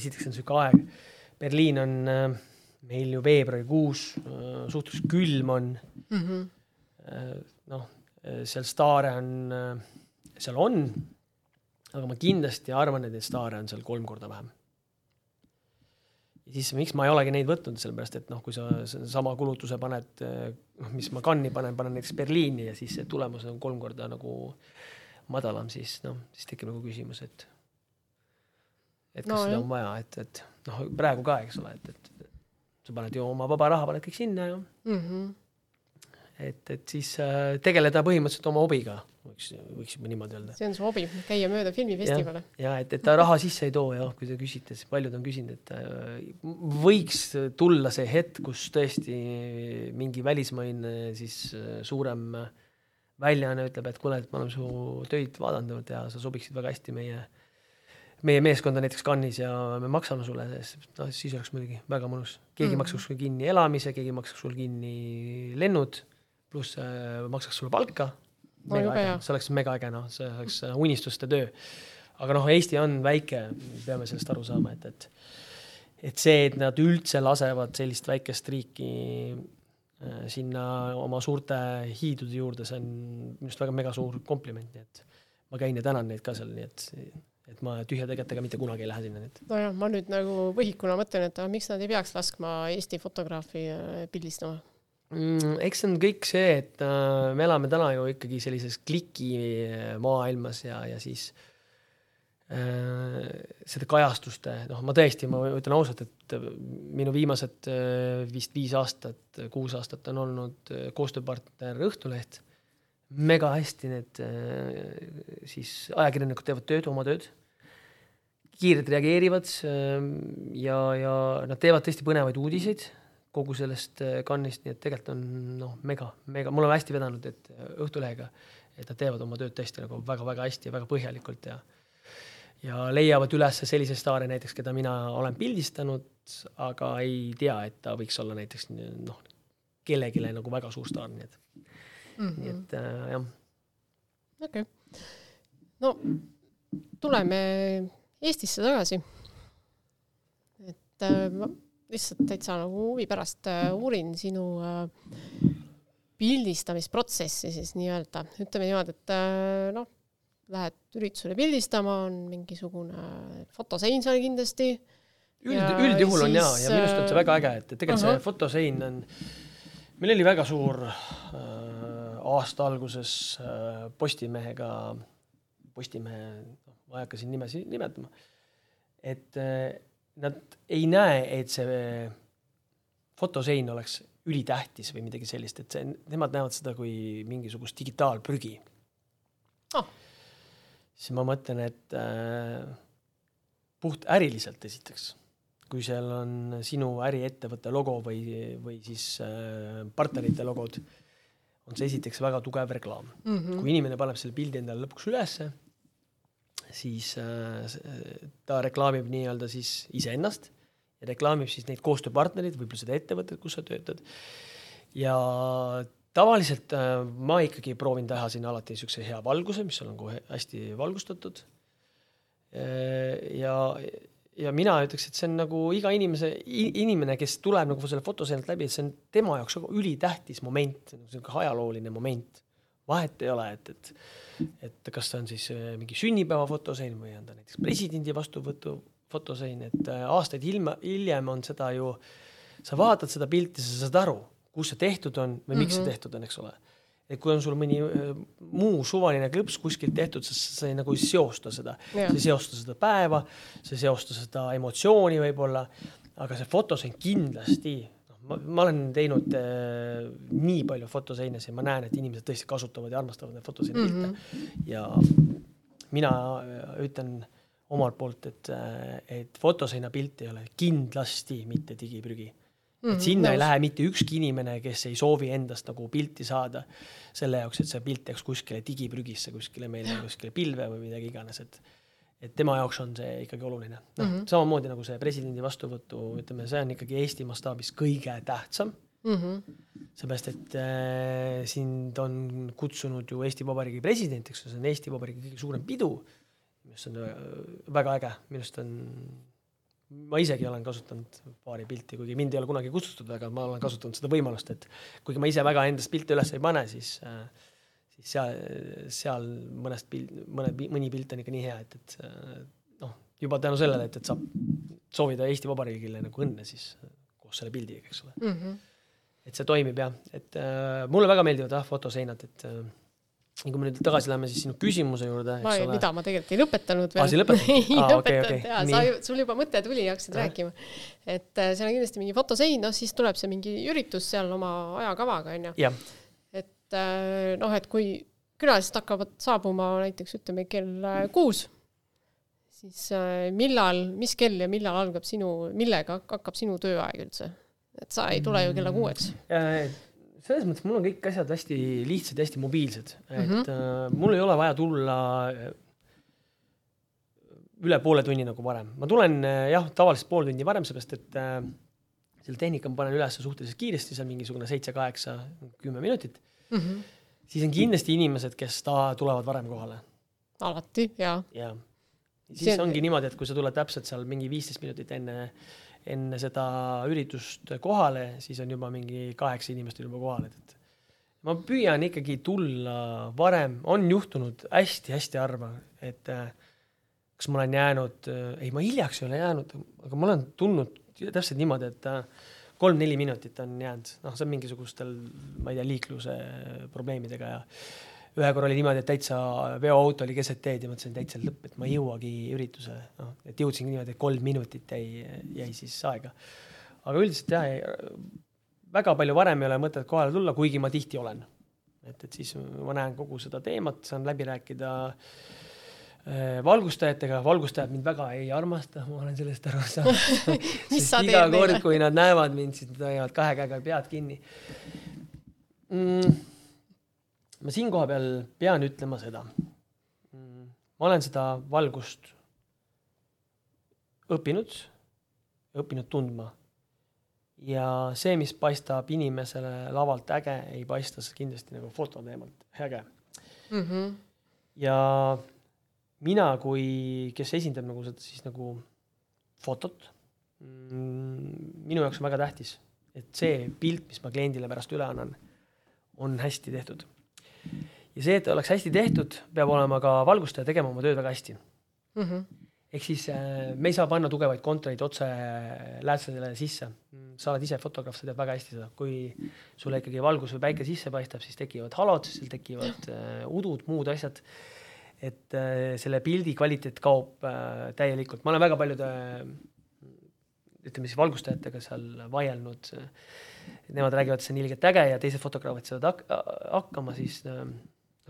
esiteks on niisugune aeg, Berliin on äh, meil ju veebruarikuus äh,, suhteliselt külm on. Mm -hmm. äh, noh, seal staare on äh,, seal on, aga ma kindlasti arvan, et neid staare on seal kolm korda vähem. Ja siis miks ma ei olegi neid võtnud, sellepärast et noh, kui sa sama kulutuse paned, noh, mis ma Cannes'i panen, panen näiteks Berliini ja siis see tulemus on kolm korda nagu madalam, siis noh, siis tekib nagu küsimus, et et kas no, seda on vaja, et, et noh, praegu ka, eks ole, et, et sa paned ju oma vaba raha, paned kõik sinna ju mm. -hmm et, et siis äh, tegeleda põhimõtteliselt oma hobiga, võiks, võiks juba niimoodi öelda. see on su hobi, käia mööda filmifestivale. ja et, et ta raha sisse ei too ja kui te küsite, siis paljud on küsinud, et äh, võiks tulla see hetk, kus tõesti mingi välismaine siis äh, suurem väljaanne ütleb, et kuule, et me oleme su töid vaadanud ja sa sobiksid väga hästi meie meie meeskonda näiteks Cannes'is ja me maksame sulle, noh siis oleks muidugi väga mõnus. keegi mm. maksaks sul kinni elamise, keegi maksaks sul kinni lennud pluss äh, maksaks sulle palka. see oleks mega äge, noh, see oleks äh, unistuste töö. aga noh, Eesti on väike, peame sellest aru saama, et, et et see, et nad üldse lasevad sellist väikest riiki äh, sinna oma suurte hiidude juurde, see on minu arust väga mega suur kompliment, nii et ma käin ja tänan neid ka seal, nii et et ma tühjade kätega mitte kunagi ei lähe sinna, nii et. nojah, ma nüüd nagu võhikuna mõtlen, et aga miks nad ei peaks laskma Eesti fotograafi äh, pildistama mm,? eks see on kõik see, et äh, me elame täna ju ikkagi sellises klikimaailmas ja, ja siis äh, seda kajastuste, noh, ma tõesti, ma ütlen ausalt, et minu viimased äh, vist viis aastat, kuus aastat on olnud äh, koostööpartner Õhtuleht. mega hästi need äh, siis ajakirjanikud teevad tööd, oma tööd kiirelt reageerivad äh, ja, ja nad teevad tõesti põnevaid uudiseid kogu sellest äh, kannist, nii et tegelikult on noh, mega, mega, mul on hästi vedanud, et äh, Õhtulehega, et nad teevad oma tööd tõesti nagu väga-väga hästi ja väga põhjalikult ja ja leiavad üles selliseid staare näiteks, keda mina olen pildistanud, aga ei tea, et ta võiks olla näiteks noh, kellelegi nagu väga suur staar, nii et mm, -hmm. nii et äh, jah. okei okay., no tuleme Eestisse tagasi. et äh, lihtsalt täitsa nagu huvi pärast äh, uurin sinu äh, pildistamisprotsessi siis nii-öelda, ütleme niimoodi, et äh, noh, lähed üritusele pildistama, on mingisugune fotosein seal kindlasti. üld, üldjuhul on jaa, ja minu arust on see väga äge, et tegelikult uh -huh. see fotosein on, meil oli väga suur äh, aasta alguses äh, Postimehega, Postimehe, noh, ma ei hakka siin nimesid nimetama, et äh, nad ei näe, et see fotosein oleks ülitähtis või midagi sellist, et see, nemad näevad seda kui mingisugust digitaalprügi. Oh.. siis ma mõtlen, et äh, puht äriliselt esiteks, kui seal on sinu äriettevõtte logo või, või siis äh, partnerite logod, on see esiteks väga tugev reklaam mm. -hmm. kui inimene paneb selle pildi endale lõpuks ülesse, siis äh, ta reklaamib nii-öelda siis iseennast ja reklaamib siis neid koostööpartnereid, võib-olla seda ettevõtet, kus sa töötad. ja tavaliselt äh, ma ikkagi proovin teha sinna alati niisuguse hea valguse, mis on kohe hästi valgustatud. Äh, ja, ja mina ütleks, et see on nagu iga inimese, inimene, kes tuleb nagu selle fotoseenilt läbi, et see on tema jaoks väga ülitähtis moment, niisugune ajalooline moment. vahet ei ole, et, et, et kas ta on siis äh, mingi sünnipäeva fotosein või on ta näiteks presidendi vastuvõtu fotosein, et äh, aastaid ilma, hiljem on seda ju, sa vaatad seda pilti, sa saad aru, kus see tehtud on või miks mm -hmm. see mhm. tehtud on, eks ole. Et kui on sul mõni muu suvaline klõps kuskilt tehtud, siis sa ei nagu ei seosta seda, sa ei seosta seda päeva, sa ei seosta seda emotsiooni võib-olla, aga see fotosein kindlasti noh, ma, ma olen teinud äh, nii palju fotoseines ja ma näen, et inimesed tõesti kasutavad ja armastavad neid fotoseine pilte. Mm -hmm. ja mina ütlen omalt poolt, et, et fotoseina pilt ei ole kindlasti mitte digiprügi et sinna nõus. ei lähe mitte ükski inimene, kes ei soovi endast nagu pilti saada selle jaoks, et see pilt jääks kuskile digiprügisse, kuskile meile, kuskile pilve või midagi iganes, et et tema jaoks on see ikkagi oluline. noh mm -hmm., samamoodi nagu see presidendi vastuvõtu, ütleme, see on ikkagi Eesti mastaabis kõige tähtsam mm. -hmm. seepärast, et äh, sind on kutsunud ju Eesti Vabariigi president, eks ju, see on Eesti Vabariigi kõige suurem pidu mis on äh, väga äge, minu arust on, ma isegi olen kasutanud paari pilti, kuigi mind ei ole kunagi kutsutud, aga ma olen kasutanud seda võimalust, et kuigi ma ise väga endast pilte üles ei pane, siis äh, siis seal, seal mõnest pilt, mõne, mõni pilt on ikka nii hea, et, et äh, noh, juba tänu sellele, et, et saab soovida Eesti Vabariigile nagu õnne siis koos selle pildiga, eks ole mm. -hmm. et see toimib jah, et äh, mulle väga meeldivad jah fotoseinad, et äh, kui me nüüd tagasi läheme siis sinu küsimuse juurde, eks ole. mida ma tegelikult ei lõpetanud veel. aa, sa ei lõpetanud? ei ah, lõpetanud okay, okay. jaa, sa, sul juba mõte tuli, hakkasid rääkima. et äh, seal on kindlasti mingi fotosein, noh siis tuleb see mingi üritus seal oma ajakavaga, onju. et äh, noh, et kui külalised hakkavad saabuma näiteks ütleme kell äh, kuus, siis millal, mis kell ja millal algab sinu, millega hakkab sinu tööaeg üldse? et sa ei tule ju kella kuueks selles mõttes mul on kõik asjad hästi lihtsad ja hästi mobiilsed, et mm -hmm. äh, mul ei ole vaja tulla äh, üle poole tunni nagu varem. ma tulen äh, jah, tavaliselt pool tundi varem, seepärast et äh, selle tehnika ma panen üles suhteliselt kiiresti, on mingisugune seitse, kaheksa, kümme minutit mm. -hmm. siis on kindlasti inimesed, kes ta tulevad varem kohale. alati, jaa. jaa. siis see... ongi niimoodi, et kui sa tuled täpselt seal mingi viisteist minutit enne enne seda üritust kohale, siis on juba mingi kaheksa inimest on juba kohal, et, et ma püüan ikkagi tulla varem, on juhtunud hästi-hästi harva, et äh, kas ma olen jäänud, äh, ei, ma hiljaks ei ole jäänud, aga ma olen tulnud täpselt niimoodi, et äh, kolm-neli minutit on jäänud, noh, see on mingisugustel, ma ei tea, liikluse probleemidega ja ühe korra oli niimoodi, et täitsa veoauto oli keset teed ja mõtlesin täitsa lõpp, et ma ei jõuagi üritusele, noh, et jõudsingi niimoodi, et kolm minutit jäi, jäi siis aega. aga üldiselt jah, väga palju varem ei ole mõtet kohale tulla, kuigi ma tihti olen. et, et siis ma näen kogu seda teemat, saan läbi rääkida äh, valgustajatega, valgustajad mind väga ei armasta, ma olen sellest aru saanud. Sest iga kord, kui nad näevad mind, siis nad hoiavad kahe käega pead kinni. Mm ma siinkoha peal pean ütlema seda. ma olen seda valgust õppinud, õppinud tundma. ja see, mis paistab inimesele lavalt äge, ei paista kindlasti nagu foto teemalt äge mm. -hmm. ja mina kui, kes esindab nagu seda siis nagu fotot, mm, minu jaoks on väga tähtis, et see pilt, mis ma kliendile pärast üle annan, on hästi tehtud ja see, et oleks hästi tehtud, peab olema ka valgustaja tegema oma tööd väga hästi mm. -hmm. ehk siis äh, me ei saa panna tugevaid kontreid otse läätsedele sisse. sa oled ise fotograaf, sa tead väga hästi seda, kui sulle ikkagi valgus või päike sisse paistab, siis tekivad halod, siis tekivad äh, udud, muud asjad. et äh, selle pildi kvaliteet kaob äh, täielikult, ma olen väga paljude ütleme siis valgustajatega seal vaielnud. Nemad räägivad, et see on ilgelt äge ja teised fotograafid saavad hak hakkama, siis äh,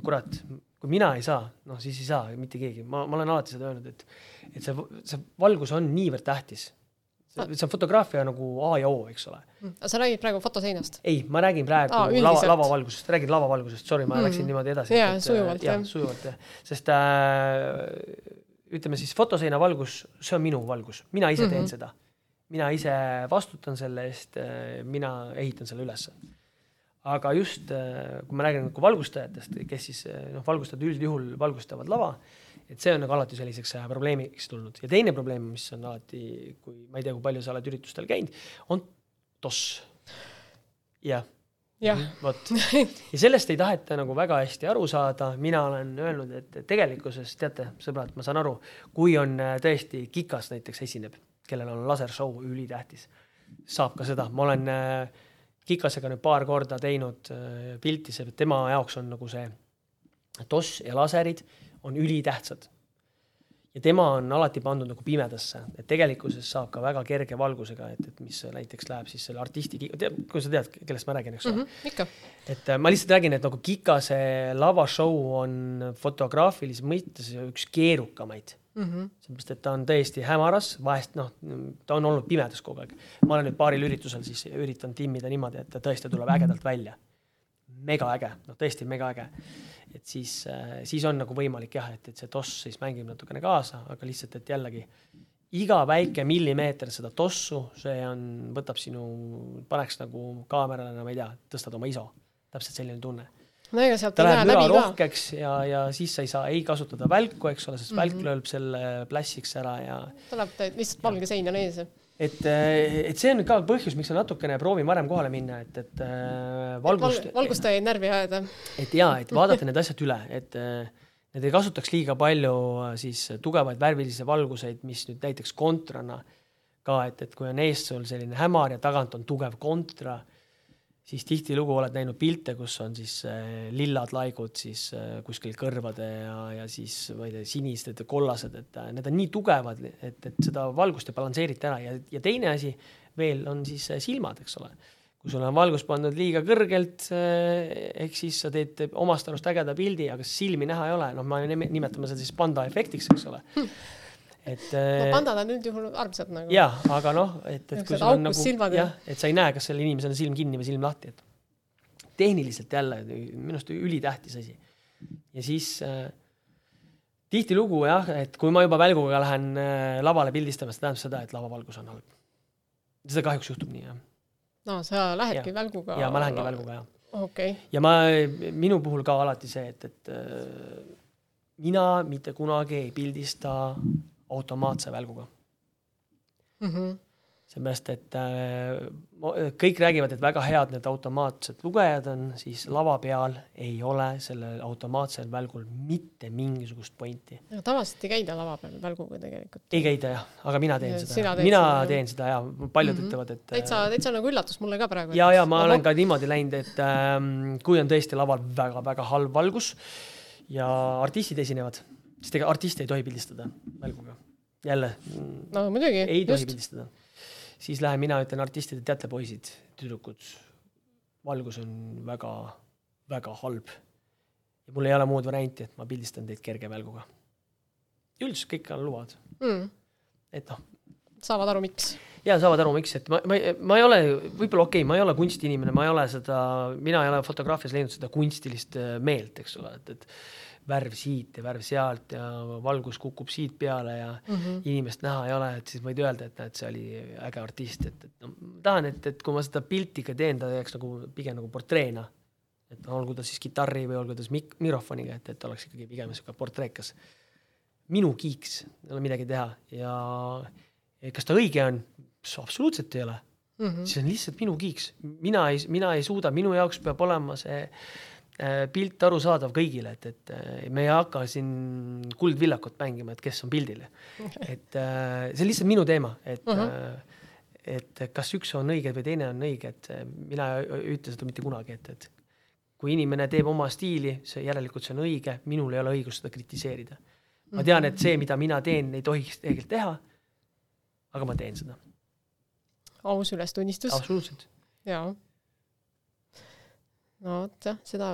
kurat, kui mina ei saa, noh siis ei saa mitte keegi, ma, ma olen alati seda öelnud, et, et see, see valgus on niivõrd tähtis. see on fotograafia nagu A ja O, eks ole. Mm. sa räägid praegu fotoseinast? ei, ma räägin praegu Aa, lava, lavavalgusest, räägin lavavalgusest, sorry, ma mm. läksin niimoodi edasi. jaa, sujuvalt jah. sujuvalt jah, sest äh, ütleme siis fotoseina valgus, see on minu valgus, mina ise teen mm -hmm. seda. Mina ise vastutan selle eest, äh, mina ehitan selle ülesse. Aga just, äh, kui ma räägin nagu valgustajatest, kes siis äh, noh, valgustajad üldjuhul valgustavad lava, et see on nagu alati selliseks probleemiks tulnud. Ja teine probleem, mis on alati, kui ma ei tea, kui palju sa oled üritustel käinud, on toss. jah. Jah. vot, ja sellest ei taheta nagu väga hästi aru saada, mina olen öelnud, et tegelikkuses teate, sõbrad, ma saan aru, kui on tõesti Kikas näiteks esineb, kellel on lasershow ülitähtis, saab ka seda, ma olen äh, Kikasega nüüd paar korda teinud äh, pilti, see tema jaoks on nagu see toss ja laserid on ülitähtsad. ja tema on alati pandud nagu pimedasse, et tegelikkuses saab ka väga kerge valgusega, et, et mis näiteks läheb siis selle artisti, kui sa tead, kellest ma räägin, eks ole mm -hmm,. ikka. et äh, ma lihtsalt räägin, et nagu Kikase lavashow on fotograafilises mõttes üks keerukamaid mm -hmm. sellepärast, et ta on tõesti hämaras, vahest noh, ta on olnud pimedas kogu aeg. ma olen nüüd paaril üritusel siis üritanud timmida niimoodi, et ta tõesti tuleb ägedalt välja. megaäge, noh tõesti megaäge. et siis, äh, siis on nagu võimalik jah, et, et see toss siis mängib natukene kaasa, aga lihtsalt, et jällegi iga väike millimeeter seda tossu, see on, võtab sinu, paneks nagu kaamerale, ma ei tea, tõstad oma ISO, täpselt selline tunne no ega sealt ta läheb müra rohkeks ja, ja siis sa ei saa ei kasutada välku, eks ole, sest mm -hmm. välk lööb selle plässiks ära ja. tuleb lihtsalt valge sein on ees. et, eh, et see on ka põhjus, miks ma natukene proovin varem kohale minna, et, et äh, valgust. valgustajaid närvi ajada. et ja, et vaadata need asjad üle, et äh, need ei kasutaks liiga palju siis tugevaid värvilisi valguseid, mis nüüd näiteks kontrana ka, et, et kui on ees sul selline hämar ja tagant on tugev kontra siis tihtilugu oled näinud pilte, kus on siis äh, lillad laigud siis äh, kuskil kõrvade ja, ja siis ma ei tea, sinised ja kollased, et äh, need on nii tugevad, et, et seda valgust ei balansseerita ära. Ja, ja teine asi veel on siis silmad, eks ole. kui sul on valgus pandud liiga kõrgelt, ehk siis sa teed omast arust ägeda pildi, aga silmi näha ei ole, noh, me nimetame seda siis panda efektiks, eks ole. Hm et no äh, pandad on üldjuhul armsad nagu. jah, aga noh, et, et kui sul on nagu jah, et sa ei näe, kas sellel inimesel on silm kinni või silm lahti, et tehniliselt jälle minu arust ülitähtis asi. ja siis äh, tihtilugu jah, et kui ma juba välguga lähen äh, lavale pildistama, see tähendab seda, et lavavalgus on halb. seda kahjuks juhtub nii, jah. no sa lähedki ja. välguga? jaa, ma lähengi välguga, jah. okei okay.. ja ma, minu puhul ka alati see, et, et äh, mina mitte kunagi ei pildista automaatse välguga mm. -hmm. seepärast, et äh, kõik räägivad, et väga head need automaatsed lugejad on, siis lava peal ei ole sellel automaatsel välgul mitte mingisugust pointi. tavaliselt ei käida lava peal välguga tegelikult. ei käida jah, aga mina teen ja, seda. mina seda, teen seda ja paljud mm -hmm. ütlevad, et. täitsa, täitsa nagu üllatus mulle ka praegu. ja, ja ma olen ka niimoodi läinud, et ähm, kui on tõesti laval väga-väga halb valgus ja artistid esinevad, siis ega artiste ei tohi pildistada välguga jälle. no muidugi. ei tohi pildistada. siis lähen mina ütlen artistidele, teate poisid, tüdrukud, valgus on väga-väga halb. ja mul ei ole muud varianti, et ma pildistan teid kerge välguga. üldiselt kõik lubavad mm.. et noh. saavad aru, miks. ja saavad aru, miks, et ma, ma, ma ei ole, võib-olla okei okay,, ma ei ole kunstiinimene, ma ei ole seda, mina ei ole fotograafias leidnud seda kunstilist äh, meelt, eks ole, et, et värv siit ja värv sealt ja valgus kukub siit peale ja mm -hmm. inimest näha ei ole, et siis võid öelda, et näed, see oli äge artist, et, et no tahan, et, et kui ma seda pilti ka teen, ta jääks nagu pigem nagu portreena. et olgu ta siis kitarri või olgu ta siis mik-, mikrofoniga, et, et oleks ikkagi pigem niisugune portreekas. minu kiiks, ei ole midagi teha ja kas ta õige on? absoluutselt ei ole mm. -hmm. see on lihtsalt minu kiiks, mina ei, mina ei suuda, minu jaoks peab olema see pilt arusaadav kõigile, et, et äh, me ei hakka siin kuldvillakut mängima, et kes on pildil. et äh, see on lihtsalt minu teema, et uh, -huh. et kas üks on õige või teine on õige, et mina ei ütle seda mitte kunagi, et, et kui inimene teeb oma stiili, see järelikult see on õige, minul ei ole õigust seda kritiseerida. ma tean, et see, mida mina teen, ei tohiks tegelikult teha. aga ma teen seda. aus ülestunnistus. absoluutselt. jaa no vot jah, seda,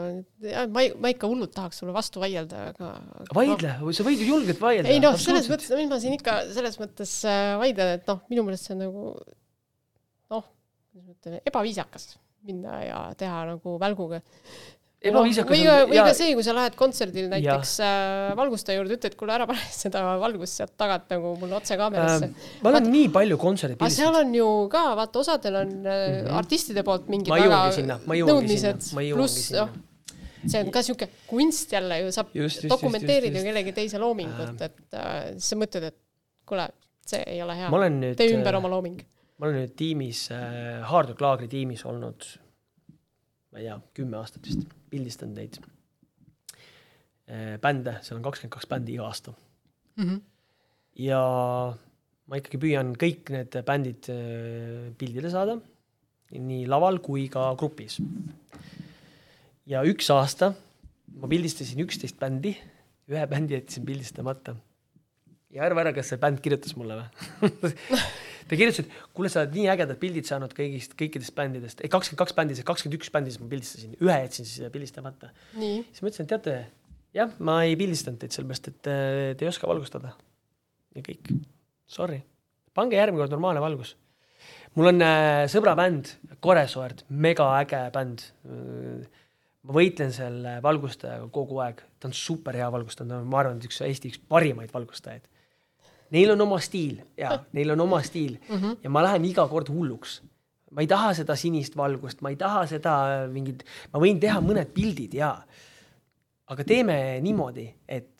ma ei, ma ikka hullult tahaks sulle vastu vaielda, aga. vaidle no., sa võid ju julgelt vaielda. ei noh, selles mõttes, mis ma siin ikka selles mõttes äh, vaidlen, et noh, minu meelest see on nagu noh, kuidas ma ütlen, ebaviisakas minna ja teha nagu välguga ebaviisakas või, või ka see, kui sa lähed kontserdil näiteks ja. äh, valgustaja juurde, ütled, kuule ära pane seda valgust sealt tagant nagu mulle otse kaamerasse äh,. ma olen vaat, nii palju kontserdi pildistanud. seal on ju ka, vaata osadel on mm -hmm. artistide poolt mingid väga nõudmised, pluss noh, see on ka sihuke kunst jälle ju, saab dokumenteerida ju kellegi teise loomingut, et äh, sa mõtled, et kuule, see ei ole hea. tee ümber äh, oma looming. ma olen nüüd tiimis äh,, Hard Rock Laagri tiimis olnud ma ei tea, kümme aastat vist, pildistanud neid äh, bände, seal on kakskümmend kaks bändi iga aasta mm. -hmm. ja ma ikkagi püüan kõik need bändid äh, pildile saada, nii laval kui ka grupis. ja üks aasta ma pildistasin üksteist bändi, ühe bändi jätsin pildistamata. ja arva ära, kas see bänd kirjutas mulle või ta kirjutas, et kuule, sa oled nii ägedad pildid saanud kõigist, kõikidest bändidest, ei kakskümmend kaks bändi, kakskümmend üks bändi siis ma pildistasin, ühe jätsin siis pildistamata. siis ma ütlesin, et teate, jah, ma ei pildistanud teid sellepärast, et äh, te ei oska valgustada. ja kõik, sorry, pange järgmine kord normaalne valgus. mul on äh, sõbra bänd, Koresoerd, mega äge bänd. Ma võitlen selle valgustajaga kogu aeg, ta on super hea valgustaja, ma arvan, et üks Eesti üks parimaid valgustajaid neil on oma stiil ja neil on oma stiil mm -hmm. ja ma lähen iga kord hulluks. ma ei taha seda sinist valgust, ma ei taha seda mingit, ma võin teha mõned pildid ja, aga teeme niimoodi, et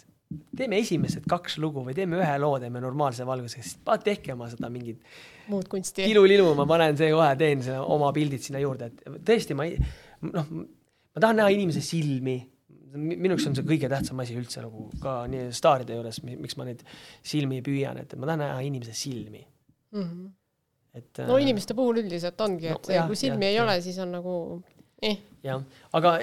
teeme esimesed kaks lugu või teeme ühe loo, teeme normaalse valgusega, siis tehke oma seda mingit muud kunsti. ilu-lilu, ma panen see kohe, teen selle oma pildid sinna juurde, et tõesti, ma ei, noh, ma tahan näha inimese silmi minu jaoks on see kõige tähtsam asi üldse nagu ka nii staaride juures, miks ma neid silmi püüan, et ma tahan näha inimese silmi mm. -hmm. et. no äh, inimeste puhul üldiselt ongi, et no, jah, kui silmi ja, ei ja. ole, siis on nagu eh. jah, aga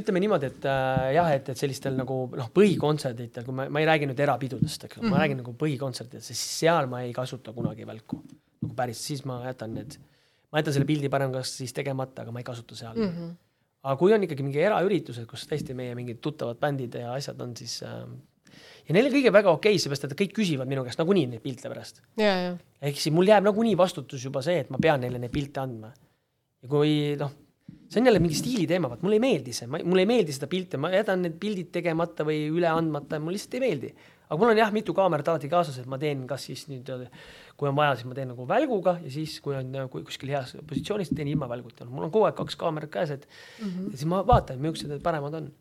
ütleme niimoodi, et äh, jah, et, et sellistel nagu noh, põhikontserditel, kui ma, ma ei räägi nüüd erapidudest, eks mm, -hmm. ma mhm. räägin nagu põhikontsertidest, siis seal ma ei kasuta kunagi välku nagu päris, siis ma jätan need, ma jätan selle pildi parem kas siis tegemata, aga ma ei kasuta seal mm. -hmm aga kui on ikkagi mingi eraüritused, kus tõesti meie mingid tuttavad bändid ja asjad on, siis äh, ja neil on kõige väga okei okay,, seepärast et kõik küsivad minu käest nagunii neid pilte pärast. ehk siis mul jääb nagunii vastutus juba see, et ma pean neile neid pilte andma. ja kui noh, see on jälle mingi stiili teema, vaat mulle ei meeldi see, mulle ei meeldi seda pilte, ma jätan need pildid tegemata või üle andmata, mulle lihtsalt ei meeldi. Aga mul on jah, mitu kaamerat alati kaasas, et ma teen kas siis nüüd kui on vaja, siis ma teen nagu välguga ja siis, kui on kui kuskil heas positsioonis, teen ilma välguta. mul on kogu aeg kaks kaamerat käes, et mm -hmm. ja siis ma vaatan, millised need paremad on.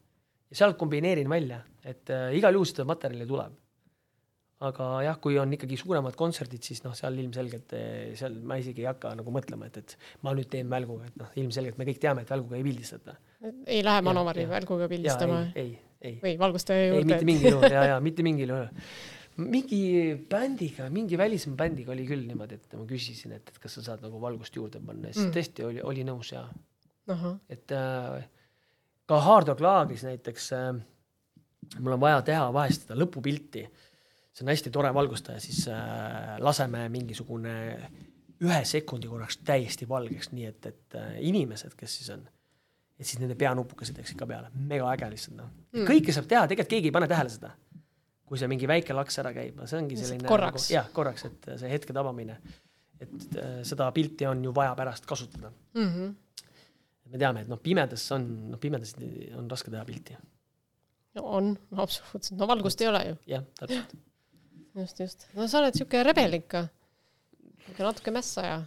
ja sealt kombineerin välja, et äh, igal juhul seda materjali tuleb. aga jah, kui on ikkagi suuremad kontserdid, siis noh, seal ilmselgelt äh, seal ma isegi ei hakka nagu mõtlema, et, et ma nüüd teen välguga, et noh, ilmselgelt me kõik teame, et välguga ei pildistata. ei lähe Manovari välguga pildistama? ei, ei. Või valgustaja juurde? ei, mitte mingil juhul ja, ja mitte mingil juhul mingi bändiga, mingi välismaa bändiga oli küll niimoodi, et ma küsisin, et, et kas sa saad nagu valgust juurde panna ja siis mm. tõesti oli, oli nõus ja. et äh, ka Hard Rock Laagris näiteks äh, mul on vaja teha vahest seda lõpupilti. see on hästi tore valgustaja, siis äh, laseme mingisugune ühe sekundi korraks täiesti valgeks, nii et, et äh, inimesed, kes siis on, et siis nende peanupukesed läksid ka peale, mega äge lihtsalt noh mm.. kõike saab teha, tegelikult keegi ei pane tähele seda kui see mingi väike laks ära käib, no see ongi selline korraks nagu,, jah, korraks, et see hetke tabamine. et äh, seda pilti on ju vaja pärast kasutada mm. -hmm. me teame, et noh, pimedas on, noh, pimedas on raske teha pilti. no on, absoluutselt, no valgust ei ole ju. jah, täpselt. just, just, no sa oled siuke rebel ikka, natuke mässaja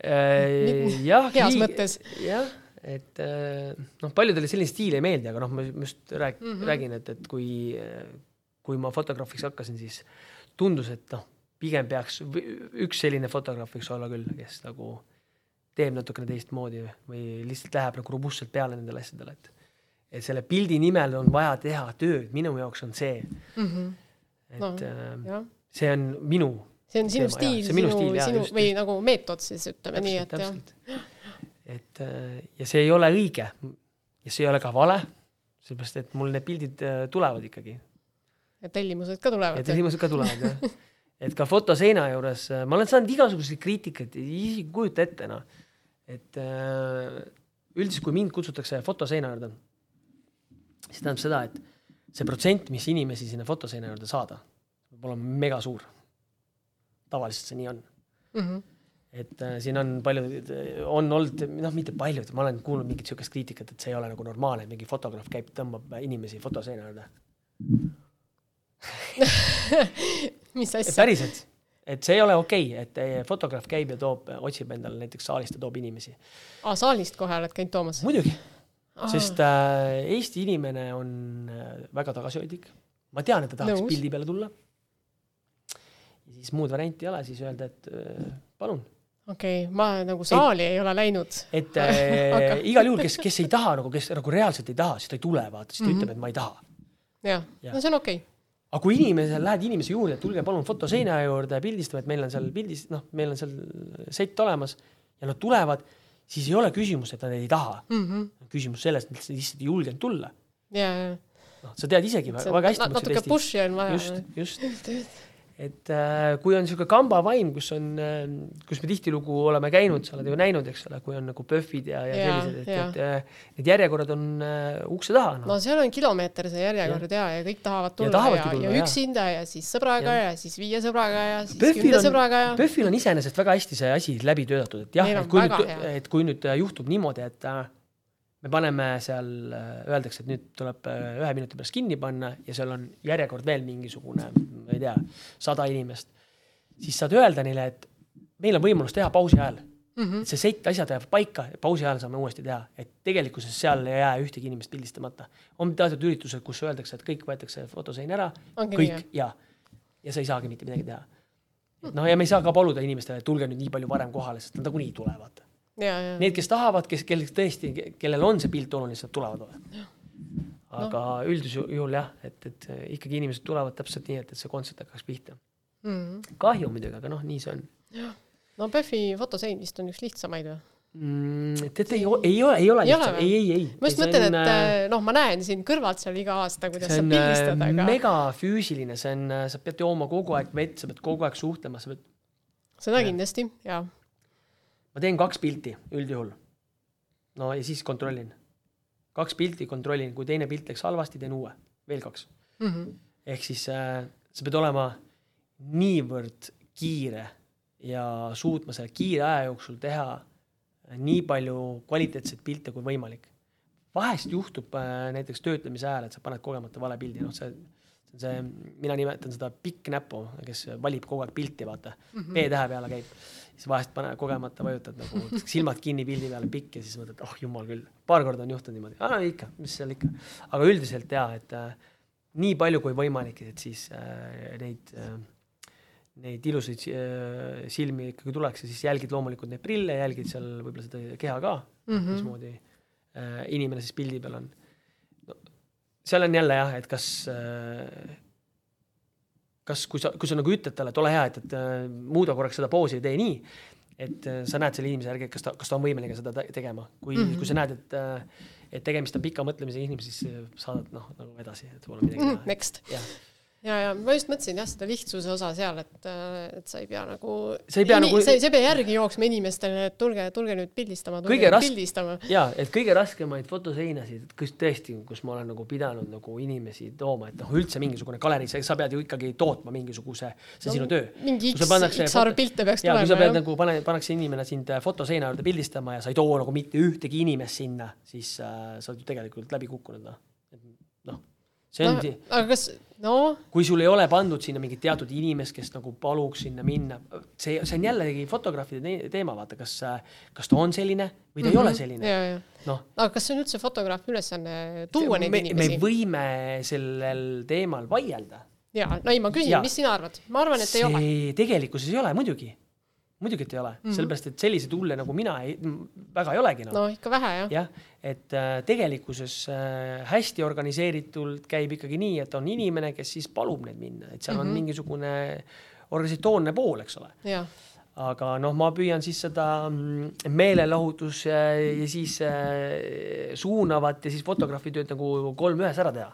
äh,. jah, heas mõttes. jah et äh, noh, paljudele selline stiil ei meeldi, aga noh, ma just rääg- mm, -hmm. räägin, et, et kui kui ma fotograafiks hakkasin, siis tundus, et noh, pigem peaks, üks selline fotograaf võiks olla küll, kes nagu teeb natukene teistmoodi või lihtsalt läheb nagu robustselt peale nendele asjadele, et et selle pildi nimel on vaja teha tööd, minu jaoks on see mm. -hmm. et No, no, jah, see on minu see on sinu Teema, stiil, minu sinu, stiil, sinu või nagu meetod siis ütleme nii, et jah. Et äh, ja see ei ole õige ja see ei ole ka vale, sellepärast et mul need pildid äh, tulevad ikkagi ja tellimused ka ja tulevad. tellimused ka tulevad jah. et ka fotoseina juures äh, ma olen saanud igasuguseid kriitikat ja isegi kujuta ette noh, et üldiselt, kui mind kutsutakse fotoseina juurde, siis tähendab seda, et see protsent, mis inimesi sinna fotoseina juurde saada, peab olema mega suur. tavaliselt see nii on Mhm. Et äh, siin on palju, on olnud, noh, mitte paljud, ma olen kuulnud mingit siukest kriitikat, et see ei ole nagu normaalne, mingi fotograaf käib, tõmbab inimesi fotoseina juurde. mis et asja? päriselt, et see ei ole okei okay,, et eh, fotograaf käib ja toob, otsib endale näiteks saalist ja toob inimesi. aa, saalist kohe oled käinud toomas? muidugi, sest äh, Eesti inimene on äh, väga tagasihoidlik. ma tean, et ta tahaks pildi peale tulla. siis muud varianti ei ole, siis öelda, et äh, palun okei okay,, ma nagu saali ei, ei ole läinud. et äh, Aga- igal juhul, kes, kes ei taha nagu, kes nagu reaalselt ei taha, siis ta ei tule, vaata, siis ta mm. -hmm. ütleb, et ma ei taha. jah ja., no see on okei okay.. aga kui inimesel, lähed inimese juurde, et tulge palun fotoseina juurde pildistame, et meil on seal pildis, noh, meil on seal sett olemas ja nad tulevad, siis ei ole küsimus, et nad ei taha. Mm -hmm. küsimus selles, et nad lihtsalt ei julgenud tulla. ja, ja. noh, sa tead isegi väga, väga hästi, natuke push'i on vaja. just, just, et äh, kui on niisugune kambavaim, kus on äh,, kus me tihtilugu oleme käinud, sa oled ju näinud, eks ole, kui on nagu PÖFFid ja, ja Jaa, sellised, et, jaa. et äh, need järjekorrad on ukse taha, noh no seal on kilomeeter see järjekord ja, ja kõik tahavad tulla ja, ja, tulla, ja üksinda ja siis sõbraga ja, ja siis viie sõbraga ja siis PÖFFil kümne on- sõbraga ja. PÖFFil on iseenesest väga hästi see asi läbi töötatud, et jah, et kui nüüd et kui nüüd juhtub niimoodi, et me paneme seal, öeldakse, et nüüd tuleb äh, ühe minuti pärast kinni panna ja seal on järjekord veel mingisugune, ma ei tea, sada inimest, siis saad öelda neile, et meil on võimalus teha pausi ajal Mm -hmm. see sett, asjad jäävad paika ja pausi ajal saame uuesti teha, et tegelikkuses seal ei jää ühtegi inimest pildistamata. on teatud üritused, kus öeldakse, et kõik võetakse fotosein ära, kõik ja, ja sa ei saagi mitte midagi teha. noh, ja me ei saa ka paluda inimestele, et tulge nüüd nii palju varem kohale, sest nad nagunii tulevad. ja, ja, Need, kes tahavad, kes, kellel tõesti, kellel on see pilt oluline, siis nad tulevad. aga no. üldjuhul jah, et, et ikkagi inimesed tulevad täpselt nii, et, et see kontsert hakkaks pihta. mm.. kahju muidugi, aga noh, nii see on no PÖFFi fotosein vist on üks lihtsamaid või? mm,. tead, ei, ei ole, ei ole lihtsalt, ei, ei, ei. ma just mõtlen, et äh, noh, ma näen siin kõrvalt seal iga aasta, kuidas sa on pildistad, äh, aga megafüüsiline, see on, sa pead jooma kogu aeg vett, sa pead kogu aeg suhtlema, sa pead, seda kindlasti ja ma teen kaks pilti üldjuhul. no ja siis kontrollin. kaks pilti kontrollin, kui teine pilt läks halvasti, teen uue, veel kaks. mm. -hmm. ehk siis äh, sa pead olema niivõrd kiire ja suutma selle kiire aja jooksul teha äh, nii palju kvaliteetseid pilte kui võimalik. vahest juhtub äh, näiteks töötlemise ajal, et sa paned kogemata vale pildi, noh, see, see see, mina nimetan seda pikk näpu, kes valib kogu aeg pilti, vaata mm -hmm. B-tähe peale käib. siis vahest pane kogemata vajutad nagu silmad kinni pildi peale pikk ja siis mõtled, oh jumal küll, paar korda on juhtunud niimoodi, aa ikka, mis seal ikka, aga üldiselt jaa, et äh, nii palju kui võimalik, et siis äh, neid äh, neid ilusaid äh, silmi ikkagi tuleks ja siis jälgid loomulikult neid prille, jälgid seal võib-olla seda keha ka mm, -hmm. mismoodi äh, inimene siis pildi peal on. Seal on jälle jah, et kas äh, kas, kui sa, kui sa nagu ütled talle, et ole hea, et, et äh, muuda korraks seda poosi tee nii, et äh, sa näed selle inimese järgi, kas ta, kas ta on võimeline seda te- tegema, kui mm, Mhm. -hmm. kui sa näed, et et tegemist on pika mõtlemisega inimesega, siis saadad noh, nagu edasi, et pole midagi mm, teha. next. jah, ja, ja ma just mõtlesin jah, seda lihtsuse osa seal, et, et sa ei pea nagu. Sa ei pea nagu- sa sa ei pea järgi jooksma inimestele, et tulge, tulge nüüd pildistama, tulge Kõige nüüd ras- pildistama. ja et kõige raskemaid fotoseinasid, kus tõesti, kus ma olen nagu pidanud nagu inimesi tooma, et noh, üldse mingisugune galerii, sa, pead ju ikkagi tootma mingisuguse, see no, sinu töö. mingi X X arv pilte peaks ja kui sa tulema pead. nagu pane, pannakse inimene sind äh, fotoseina juurde pildistama ja sa ei too nagu mitte ühtegi inimest sinna, siis äh, sa oled ju tegelikult läbi kukkunud noh. noh, see on no, no,, aga kas, no kui sul ei ole pandud sinna mingit teatud inimest, kes nagu paluks sinna minna, see, see on jällegi fotograafide te- teema, vaata, kas, kas ta on selline või ta mm -hmm. ei ole selline. ja, ja, noh, aga kas see on üldse fotograafi ülesanne tuua neid me, me inimesi? võime sellel teemal vaielda. ja, no ei, ma küsin mis sina arvad? ma arvan, et ei ole. tegelikkuses ei ole muidugi, muidugi, et ei ole mm. -hmm. sellepärast et selliseid hulle nagu mina ei, väga ei olegi noh no ikka vähe jah. jah, et äh, tegelikkuses äh, hästi organiseeritult käib ikkagi nii, et on inimene, kes siis palub neid minna, et seal mm -hmm. on Mhm. mingisugune organisatoorne pool, eks ole. aga noh, ma püüan siis seda mm, meelelahutus ja, ja siis äh, suunavat ja siis fotograafitööd nagu kolm ühes ära teha.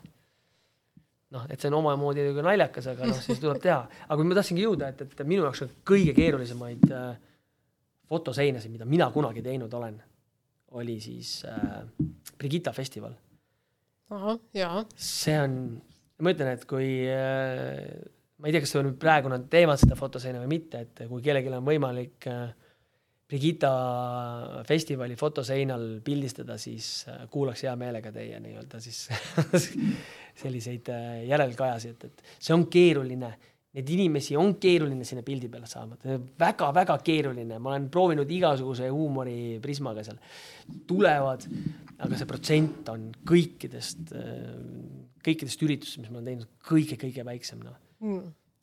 noh, et see on omamoodi nagu naljakas, aga noh, siis tuleb teha. aga ma tahtsingi jõuda, et, et minu jaoks on kõige keerulisemaid äh, fotoseinasid, mida mina kunagi teinud olen, oli siis äh, Brigitta festival. ahah, jaa, see on, ma ütlen, et kui äh, ma ei tea, kas nüüd praegu nad teevad seda fotoseina või mitte, et kui kellelgi on võimalik äh, Brigitta festivali fotoseinal pildistada, siis äh, kuulaks hea meelega teie nii-öelda siis selliseid äh, järelkajasid, et see on keeruline. Neid inimesi on keeruline sinna pildi peale saama, väga-väga keeruline, ma olen proovinud igasuguse huumoriprismaga seal, tulevad, aga see protsent on kõikidest, kõikidest üritustest, mis ma olen teinud, kõige-kõige väiksem, noh.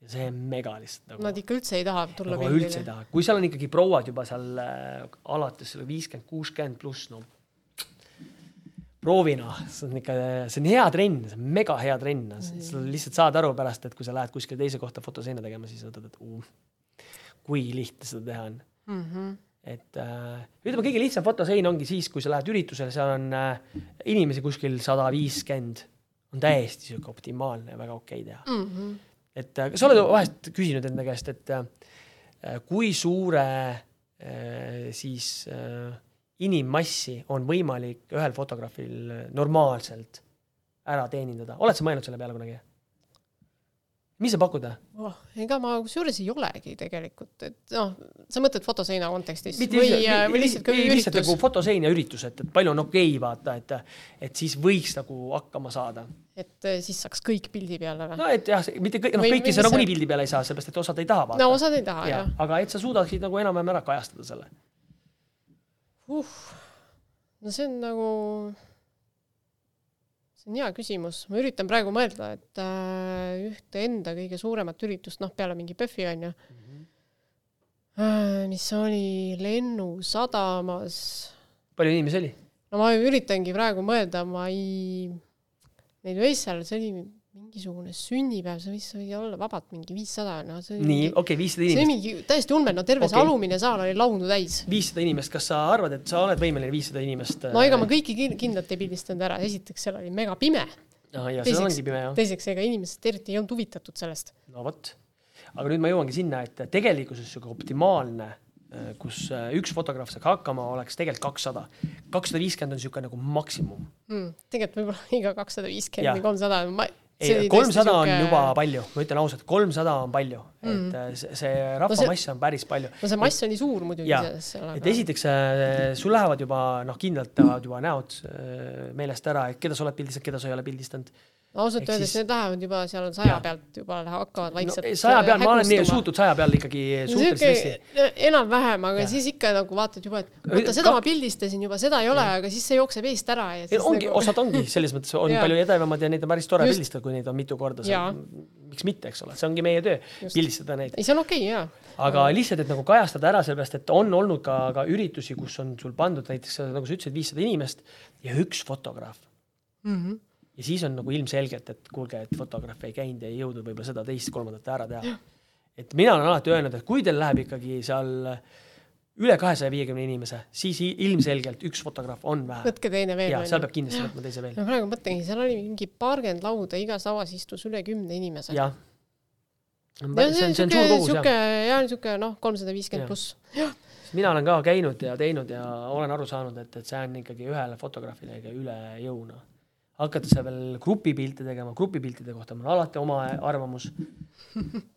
ja see on mega lihtsalt nagu. nad ikka üldse ei taha tulla nagu üldse ei taha, kui seal on ikkagi prouad juba seal äh, alates selle viiskümmend, kuuskümmend pluss, no proovi noh, see on ikka, see on hea trenn, see on mega hea trenn, sa lihtsalt saad aru pärast, et kui sa lähed kuskile teise kohta fotoseina tegema, siis mõtled, et uh, kui lihtne seda teha on. mm. -hmm. et äh, ütleme, kõige lihtsam fotosein ongi siis, kui sa lähed üritusele, seal on äh, inimesi kuskil sada viiskümmend, on täiesti sihuke optimaalne ja väga okei teha. Mm -hmm. et äh, kas sa oled vahest küsinud enda käest, et äh, kui suure äh, siis äh, inimmassi on võimalik ühel fotograafil normaalselt ära teenindada, oled sa mõelnud selle peale kunagi? mis sa pakud? oh,. ega ma kusjuures ei olegi tegelikult, et noh, sa mõtled fotoseina kontekstis mitte või, lihtsalt, või lihtsalt ka ei, lihtsalt üritus nagu fotosein ja üritus, et, et palju on okei okay, vaata, et, et siis võiks nagu hakkama saada. et eh, siis saaks kõik pildi peale või? no et jah, mitte kõik, noh kõiki sa nagunii pildi peale ei saa, sellepärast et osad ei taha vaata no osad ei taha ja, jah. aga et sa suudaksid nagu enam-vähem ära kajastada selle. uh,. no see on nagu, see on hea küsimus, ma üritan praegu mõelda, et äh, ühte enda kõige suuremat üritust, noh, peale mingi PÖFFi onju äh,, mis oli Lennusadamas. palju inimesi oli? no ma üritangi praegu mõelda, ma ei, neid võis seal, see oli mingisugune sünnipäev, see võis see võis olla vabalt mingi viissada, no see oli nii, okei okay,, viissada see oli inimest. mingi täiesti ulme, no terve see Okei. alumine saal oli launu täis. viissada inimest, kas sa arvad, et sa oled võimeline viissada inimest? no ega ma kõiki kin- kindlalt ei pildistanud ära, esiteks seal oli mega pime, ah,. see teiseks- teiseks ega inimesed eriti ei olnud huvitatud sellest. no vot. aga nüüd ma jõuangi sinna, et tegelikkuses sihuke optimaalne, kus äh, üks fotograaf saaks hakkama, oleks tegelikult kakssada. kakssada viiskümmend on sihuke nagu maksimum. Hmm, tegelikult võib-olla iga kakssada viiskümmend või kolmsada, ma ei, kolmsada on juba palju, ma ütlen ausalt, kolmsada on palju mm, Mm. -hmm. et see, rahvamass on päris palju. no see mass oli suur muidugi selles seal, et esiteks äh, sul lähevad juba noh, kindlalt lähevad juba näod äh, meelest ära, et keda sa oled pildistanud, keda sa ei ole pildistanud. Ausalt öeldes siis- need lähevad juba seal saja Jaa. pealt juba hakkavad no vaikselt saja peal, ma olen nii suutnud saja peal ikkagi suhteliselt hästi. sihuke enam-vähem, aga Jah. siis ikka nagu vaatad juba, et oota, seda kak- ma pildistasin juba, seda ei ole, aga siis see jookseb eest ära ja siis ongi, nagu osad ongi selles mõttes on palju edevamad ja neid on päris tore Just. pildistada, kui neid on mitu korda Jaa.. miks mitte, eks ole, see ongi meie töö, pildistada neid. ei, see on okei okay, jaa. aga lihtsalt, et nagu kajastada ära, sellepärast et on olnud ka, ka üritusi, kus on sul pandud näiteks nagu sa ütlesid, viissada inimest ja üks fotograaf. Mhm. Ja siis on nagu ilmselgelt, et kuulge, et fotograaf ei käinud ja ei jõudnud võib-olla seda teist-kolmandat ära teha. et mina olen alati öelnud, et kui teil läheb ikkagi seal üle kahesaja viiekümne inimese, siis ilmselgelt üks fotograaf on vähe. võtke teine veel. ja seal peab kindlasti võtma teise veel. ma praegu mõtlengi, seal oli mingi paarkümmend lauda, igas lauas istus üle kümne inimese. jah. see ja on, see on suur kogus jah. ja niisugune noh, kolmsada viiskümmend Jah. pluss. mina olen ka käinud ja teinud ja olen aru saanud, et, et see on ikkagi ühele fotograafile üle jõu noh. Hakata seal veel grupipilte tegema, grupipiltide kohta mul on alati oma arvamus.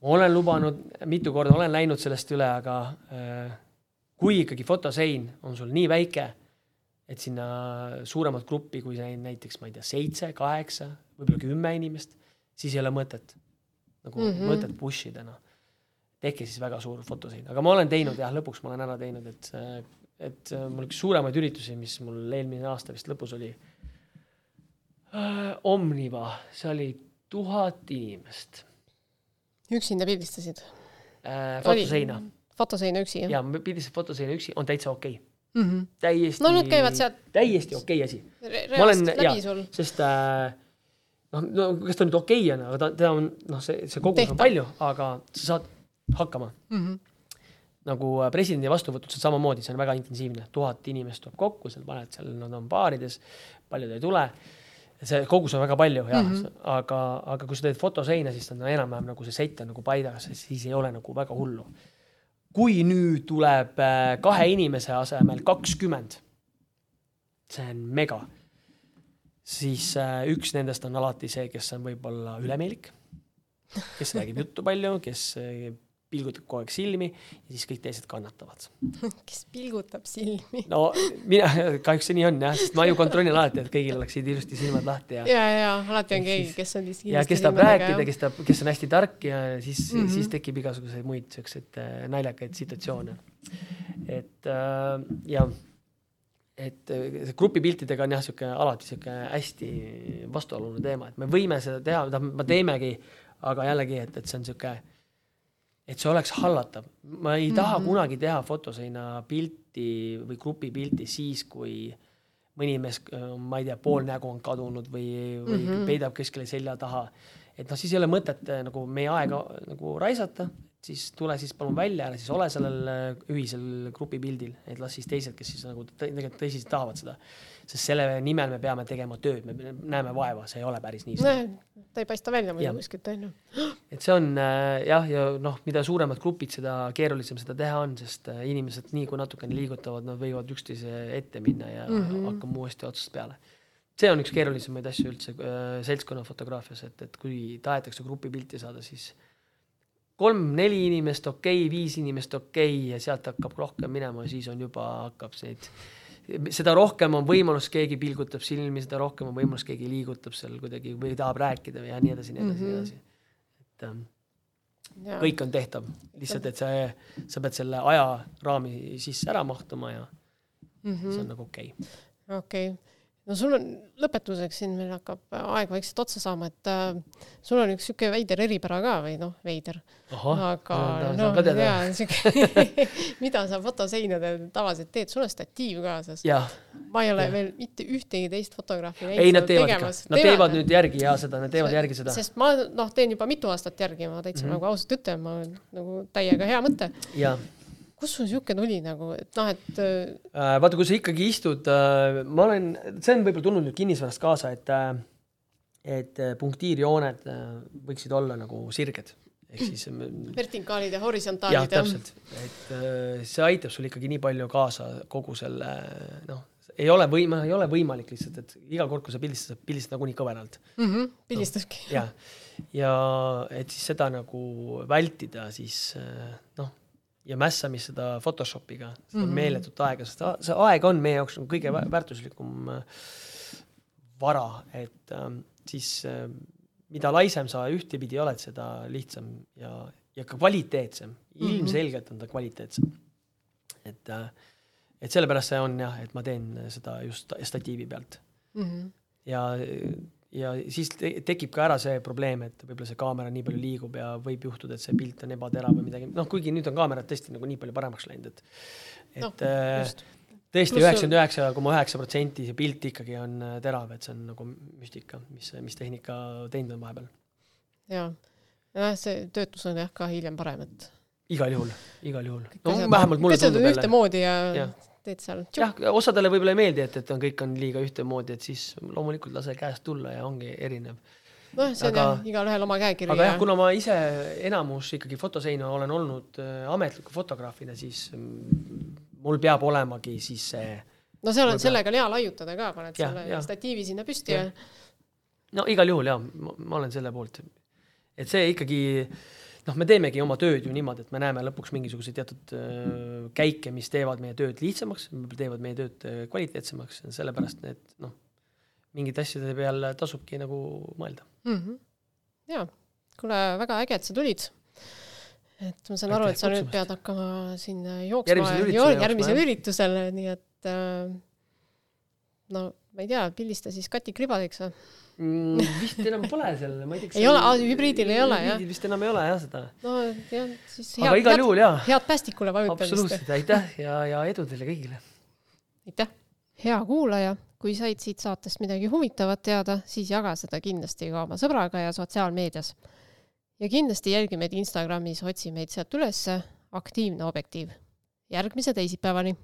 ma olen lubanud mitu korda, olen läinud sellest üle, aga äh, kui ikkagi fotosein on sul nii väike, et sinna suuremat gruppi, kui näi- näiteks ma ei tea, seitse, kaheksa, võib-olla kümme inimest, siis ei ole mõtet nagu mm. -hmm. mõtet push ida noh. tehke siis väga suur fotosein, aga ma olen teinud jah, lõpuks ma olen ära teinud, et, et mul üks suuremaid üritusi, mis mul eelmine aasta vist lõpus oli äh,. Omniva, see oli tuhat inimest üksinda pildistasid? äh, fotoseina. fotoseina üksi, jah? jaa, pildistad fotoseina üksi, on täitsa okei okay. mm. -hmm. täiesti no need käivad sealt täiesti okei okay asi. ma olen, jaa, sest äh, noh, no kas ta nüüd okei okay on, aga ta, teda on, noh, see, see kogus Tehta. on palju, aga sa saad hakkama mm. -hmm. nagu äh, presidendi vastuvõtud, see on samamoodi, see on väga intensiivne, tuhat inimest tuleb kokku, seal paned seal, nad on baarides, paljud ei tule see kogus on väga palju jah mm, -hmm. aga, aga kui sa teed fotoseina, siis on enam-vähem nagu see sett on nagu paigas, siis ei ole nagu väga hullu. kui nüüd tuleb äh, kahe inimese asemel kakskümmend, see on mega, siis äh, üks nendest on alati see, kes on võib-olla ülemeelik, kes räägib juttu palju, kes äh, pilgutab kogu aeg silmi ja siis kõik teised kannatavad. kes pilgutab silmi? no mina, kahjuks see nii on jah, sest ma ju kontrollin alati, et kõigil oleksid ilusti silmad lahti ja. ja, ja alati on keegi, kes on lihtsalt. ja kes tahab rääkida, kes tahab, kes on hästi tark ja siis mm, -hmm. siis tekib igasuguseid muid siukseid äh, naljakaid situatsioone. et äh, ja et äh, grupipiltidega on jah, sihuke alati sihuke hästi vastuoluline teema, et me võime seda teha, me teemegi, aga jällegi, et, et see on sihuke et see oleks hallatav. ma ei taha mm -hmm. kunagi teha fotoseina pilti või grupipilti siis, kui mõni mees, ma ei tea, pool nägu on kadunud või, või mm -hmm. peidab kuskile selja taha. et noh, siis ei ole mõtet eh, nagu meie aega nagu raisata, siis tule siis palun välja, ära siis ole sellel eh, ühisel grupipildil, et las siis teised, kes siis nagu tegelikult tõsiselt tahavad seda sest selle nimel me peame tegema tööd, me näeme vaeva, see ei ole päris niisama. ta ei paista välja muidu kuskilt, on ju. et see on äh, jah, ja noh, mida suuremad grupid, seda keerulisem seda teha on, sest äh, inimesed nii kui natukene liigutavad, nad võivad üksteise ette minna ja mm -hmm. hakkame uuesti otsast peale. see on üks keerulisemaid asju üldse äh, seltskonnafotograafias, et, et kui tahetakse grupipilti saada, siis kolm-neli inimest okei okay,, viis inimest okei okay, ja sealt hakkab rohkem minema, siis on juba, hakkab neid seda rohkem on võimalus, keegi pilgutab silmi, seda rohkem on võimalus, keegi liigutab seal kuidagi või tahab rääkida ja nii edasi, nii edasi mm, -hmm. nii mhm. edasi. et ähm, ja. kõik on tehtav, lihtsalt, et sa, sa pead selle ajaraami sisse ära mahtuma ja mm -hmm. see on nagu okei okay.. okei okay no sul on lõpetuseks siin meil hakkab aeg vaikselt otsa saama, et äh, sul on üks siuke veider eripära ka või noh, veider. aga noh, jaa, siuke mida sa fotoseinadel tavaliselt teed, sul on statiiv kaasas. ma ei ole ja. veel mitte ühtegi teist fotograafi näinud. ei, nad teevad ikka, nad teevad, teevad nüüd järgi ja seda, nad teevad järgi seda. sest ma noh, teen juba mitu aastat järgi, ma täitsa mm -hmm. nagu ausalt ütlen, ma nagu täiega hea mõte. jah kust sul niisugune tuli nagu, et noh, et äh, vaata, kui sa ikkagi istud äh,, ma olen, see on võib-olla tulnud nüüd kinnisvarast kaasa, et äh, et äh, punktiirjooned äh, võiksid olla nagu sirged, ehk siis äh, vertikaalid ja horisontaalid. jah, täpselt, et äh, see aitab sul ikkagi nii palju kaasa kogu selle noh, ei ole võim-, ei ole võimalik lihtsalt, et iga kord, kui sa pildistad, pildistad nagunii kõveralt mm. -hmm, pildistaski no,. jah, ja et siis seda nagu vältida, siis noh ja mässamist seda Photoshopiga, seda mm -hmm. meeletut aega, sest see aeg on meie jaoks nagu kõige väärtuslikum äh, vara, et äh, siis äh, mida laisem sa ühtepidi oled, seda lihtsam ja, ja ka kvaliteetsem, mhm. ilmselgelt on ta kvaliteetsem. et äh,, et sellepärast see on jah, et ma teen seda just statiivi pealt mm. -hmm. ja ja siis te tekib ka ära see probleem, et võib-olla see kaamera nii palju liigub ja võib juhtuda, et see pilt on ebaterav või midagi, noh, kuigi nüüd on kaamerad tõesti nagu nii palju paremaks läinud, et et no, äh, tõesti üheksakümmend üheksa koma üheksa protsenti see pilt ikkagi on äh, terav, et see on nagu müstika, mis, mis tehnika teinud on vahepeal. jaa, jah, see töötlus on jah ka hiljem parem, et igal juhul, igal juhul. no vähemalt mulle tundub jälle. ühtemoodi ja, ja teed seal. jah, osadele võib-olla ei meeldi, et, et on, kõik on liiga ühtemoodi, et siis loomulikult lase käest tulla ja ongi erinev. nojah, see aga, on jah, igalühel oma käekiri. aga jah, kuna ma ise enamus ikkagi fotoseina olen olnud äh, ametliku fotograafina, siis mm, mul peab olemagi siis see no seal on, sellega on hea laiutada ka, paned ja, selle ja. statiivi sinna püsti ja, ja. no igal juhul jaa, ma olen selle poolt. et see ikkagi äh, noh, me teemegi oma tööd ju niimoodi, et me näeme lõpuks mingisuguseid teatud äh, käike, mis teevad meie tööd lihtsamaks, teevad meie tööd äh, kvaliteetsemaks, sellepärast need noh, mingite asjade peale tasubki nagu mõelda mm. -hmm. ja, kuule, väga äge, et sa tulid. et ma saan aru, et sa nüüd pead hakkama siin jooksma järgmisel üritusel, järgmisel üritusel, nii et äh, no ma ei tea, pildista siis katikribadeks või? Mm,. vist enam pole seal, ma ei tea, ei ole, hübriidil ei ole jah? vist enam ei ole jah seda. no jah, siis aga head, igal juhul jaa. head päästikule vajutamist. absoluutselt, aitäh ja, ja edu teile kõigile! aitäh! hea kuulaja, kui said siit saatest midagi huvitavat teada, siis jaga seda kindlasti ka oma sõbraga ja sotsiaalmeedias. ja kindlasti jälgi meid Instagramis, otsi meid sealt ülesse, aktiivne objektiiv. järgmise teisipäevani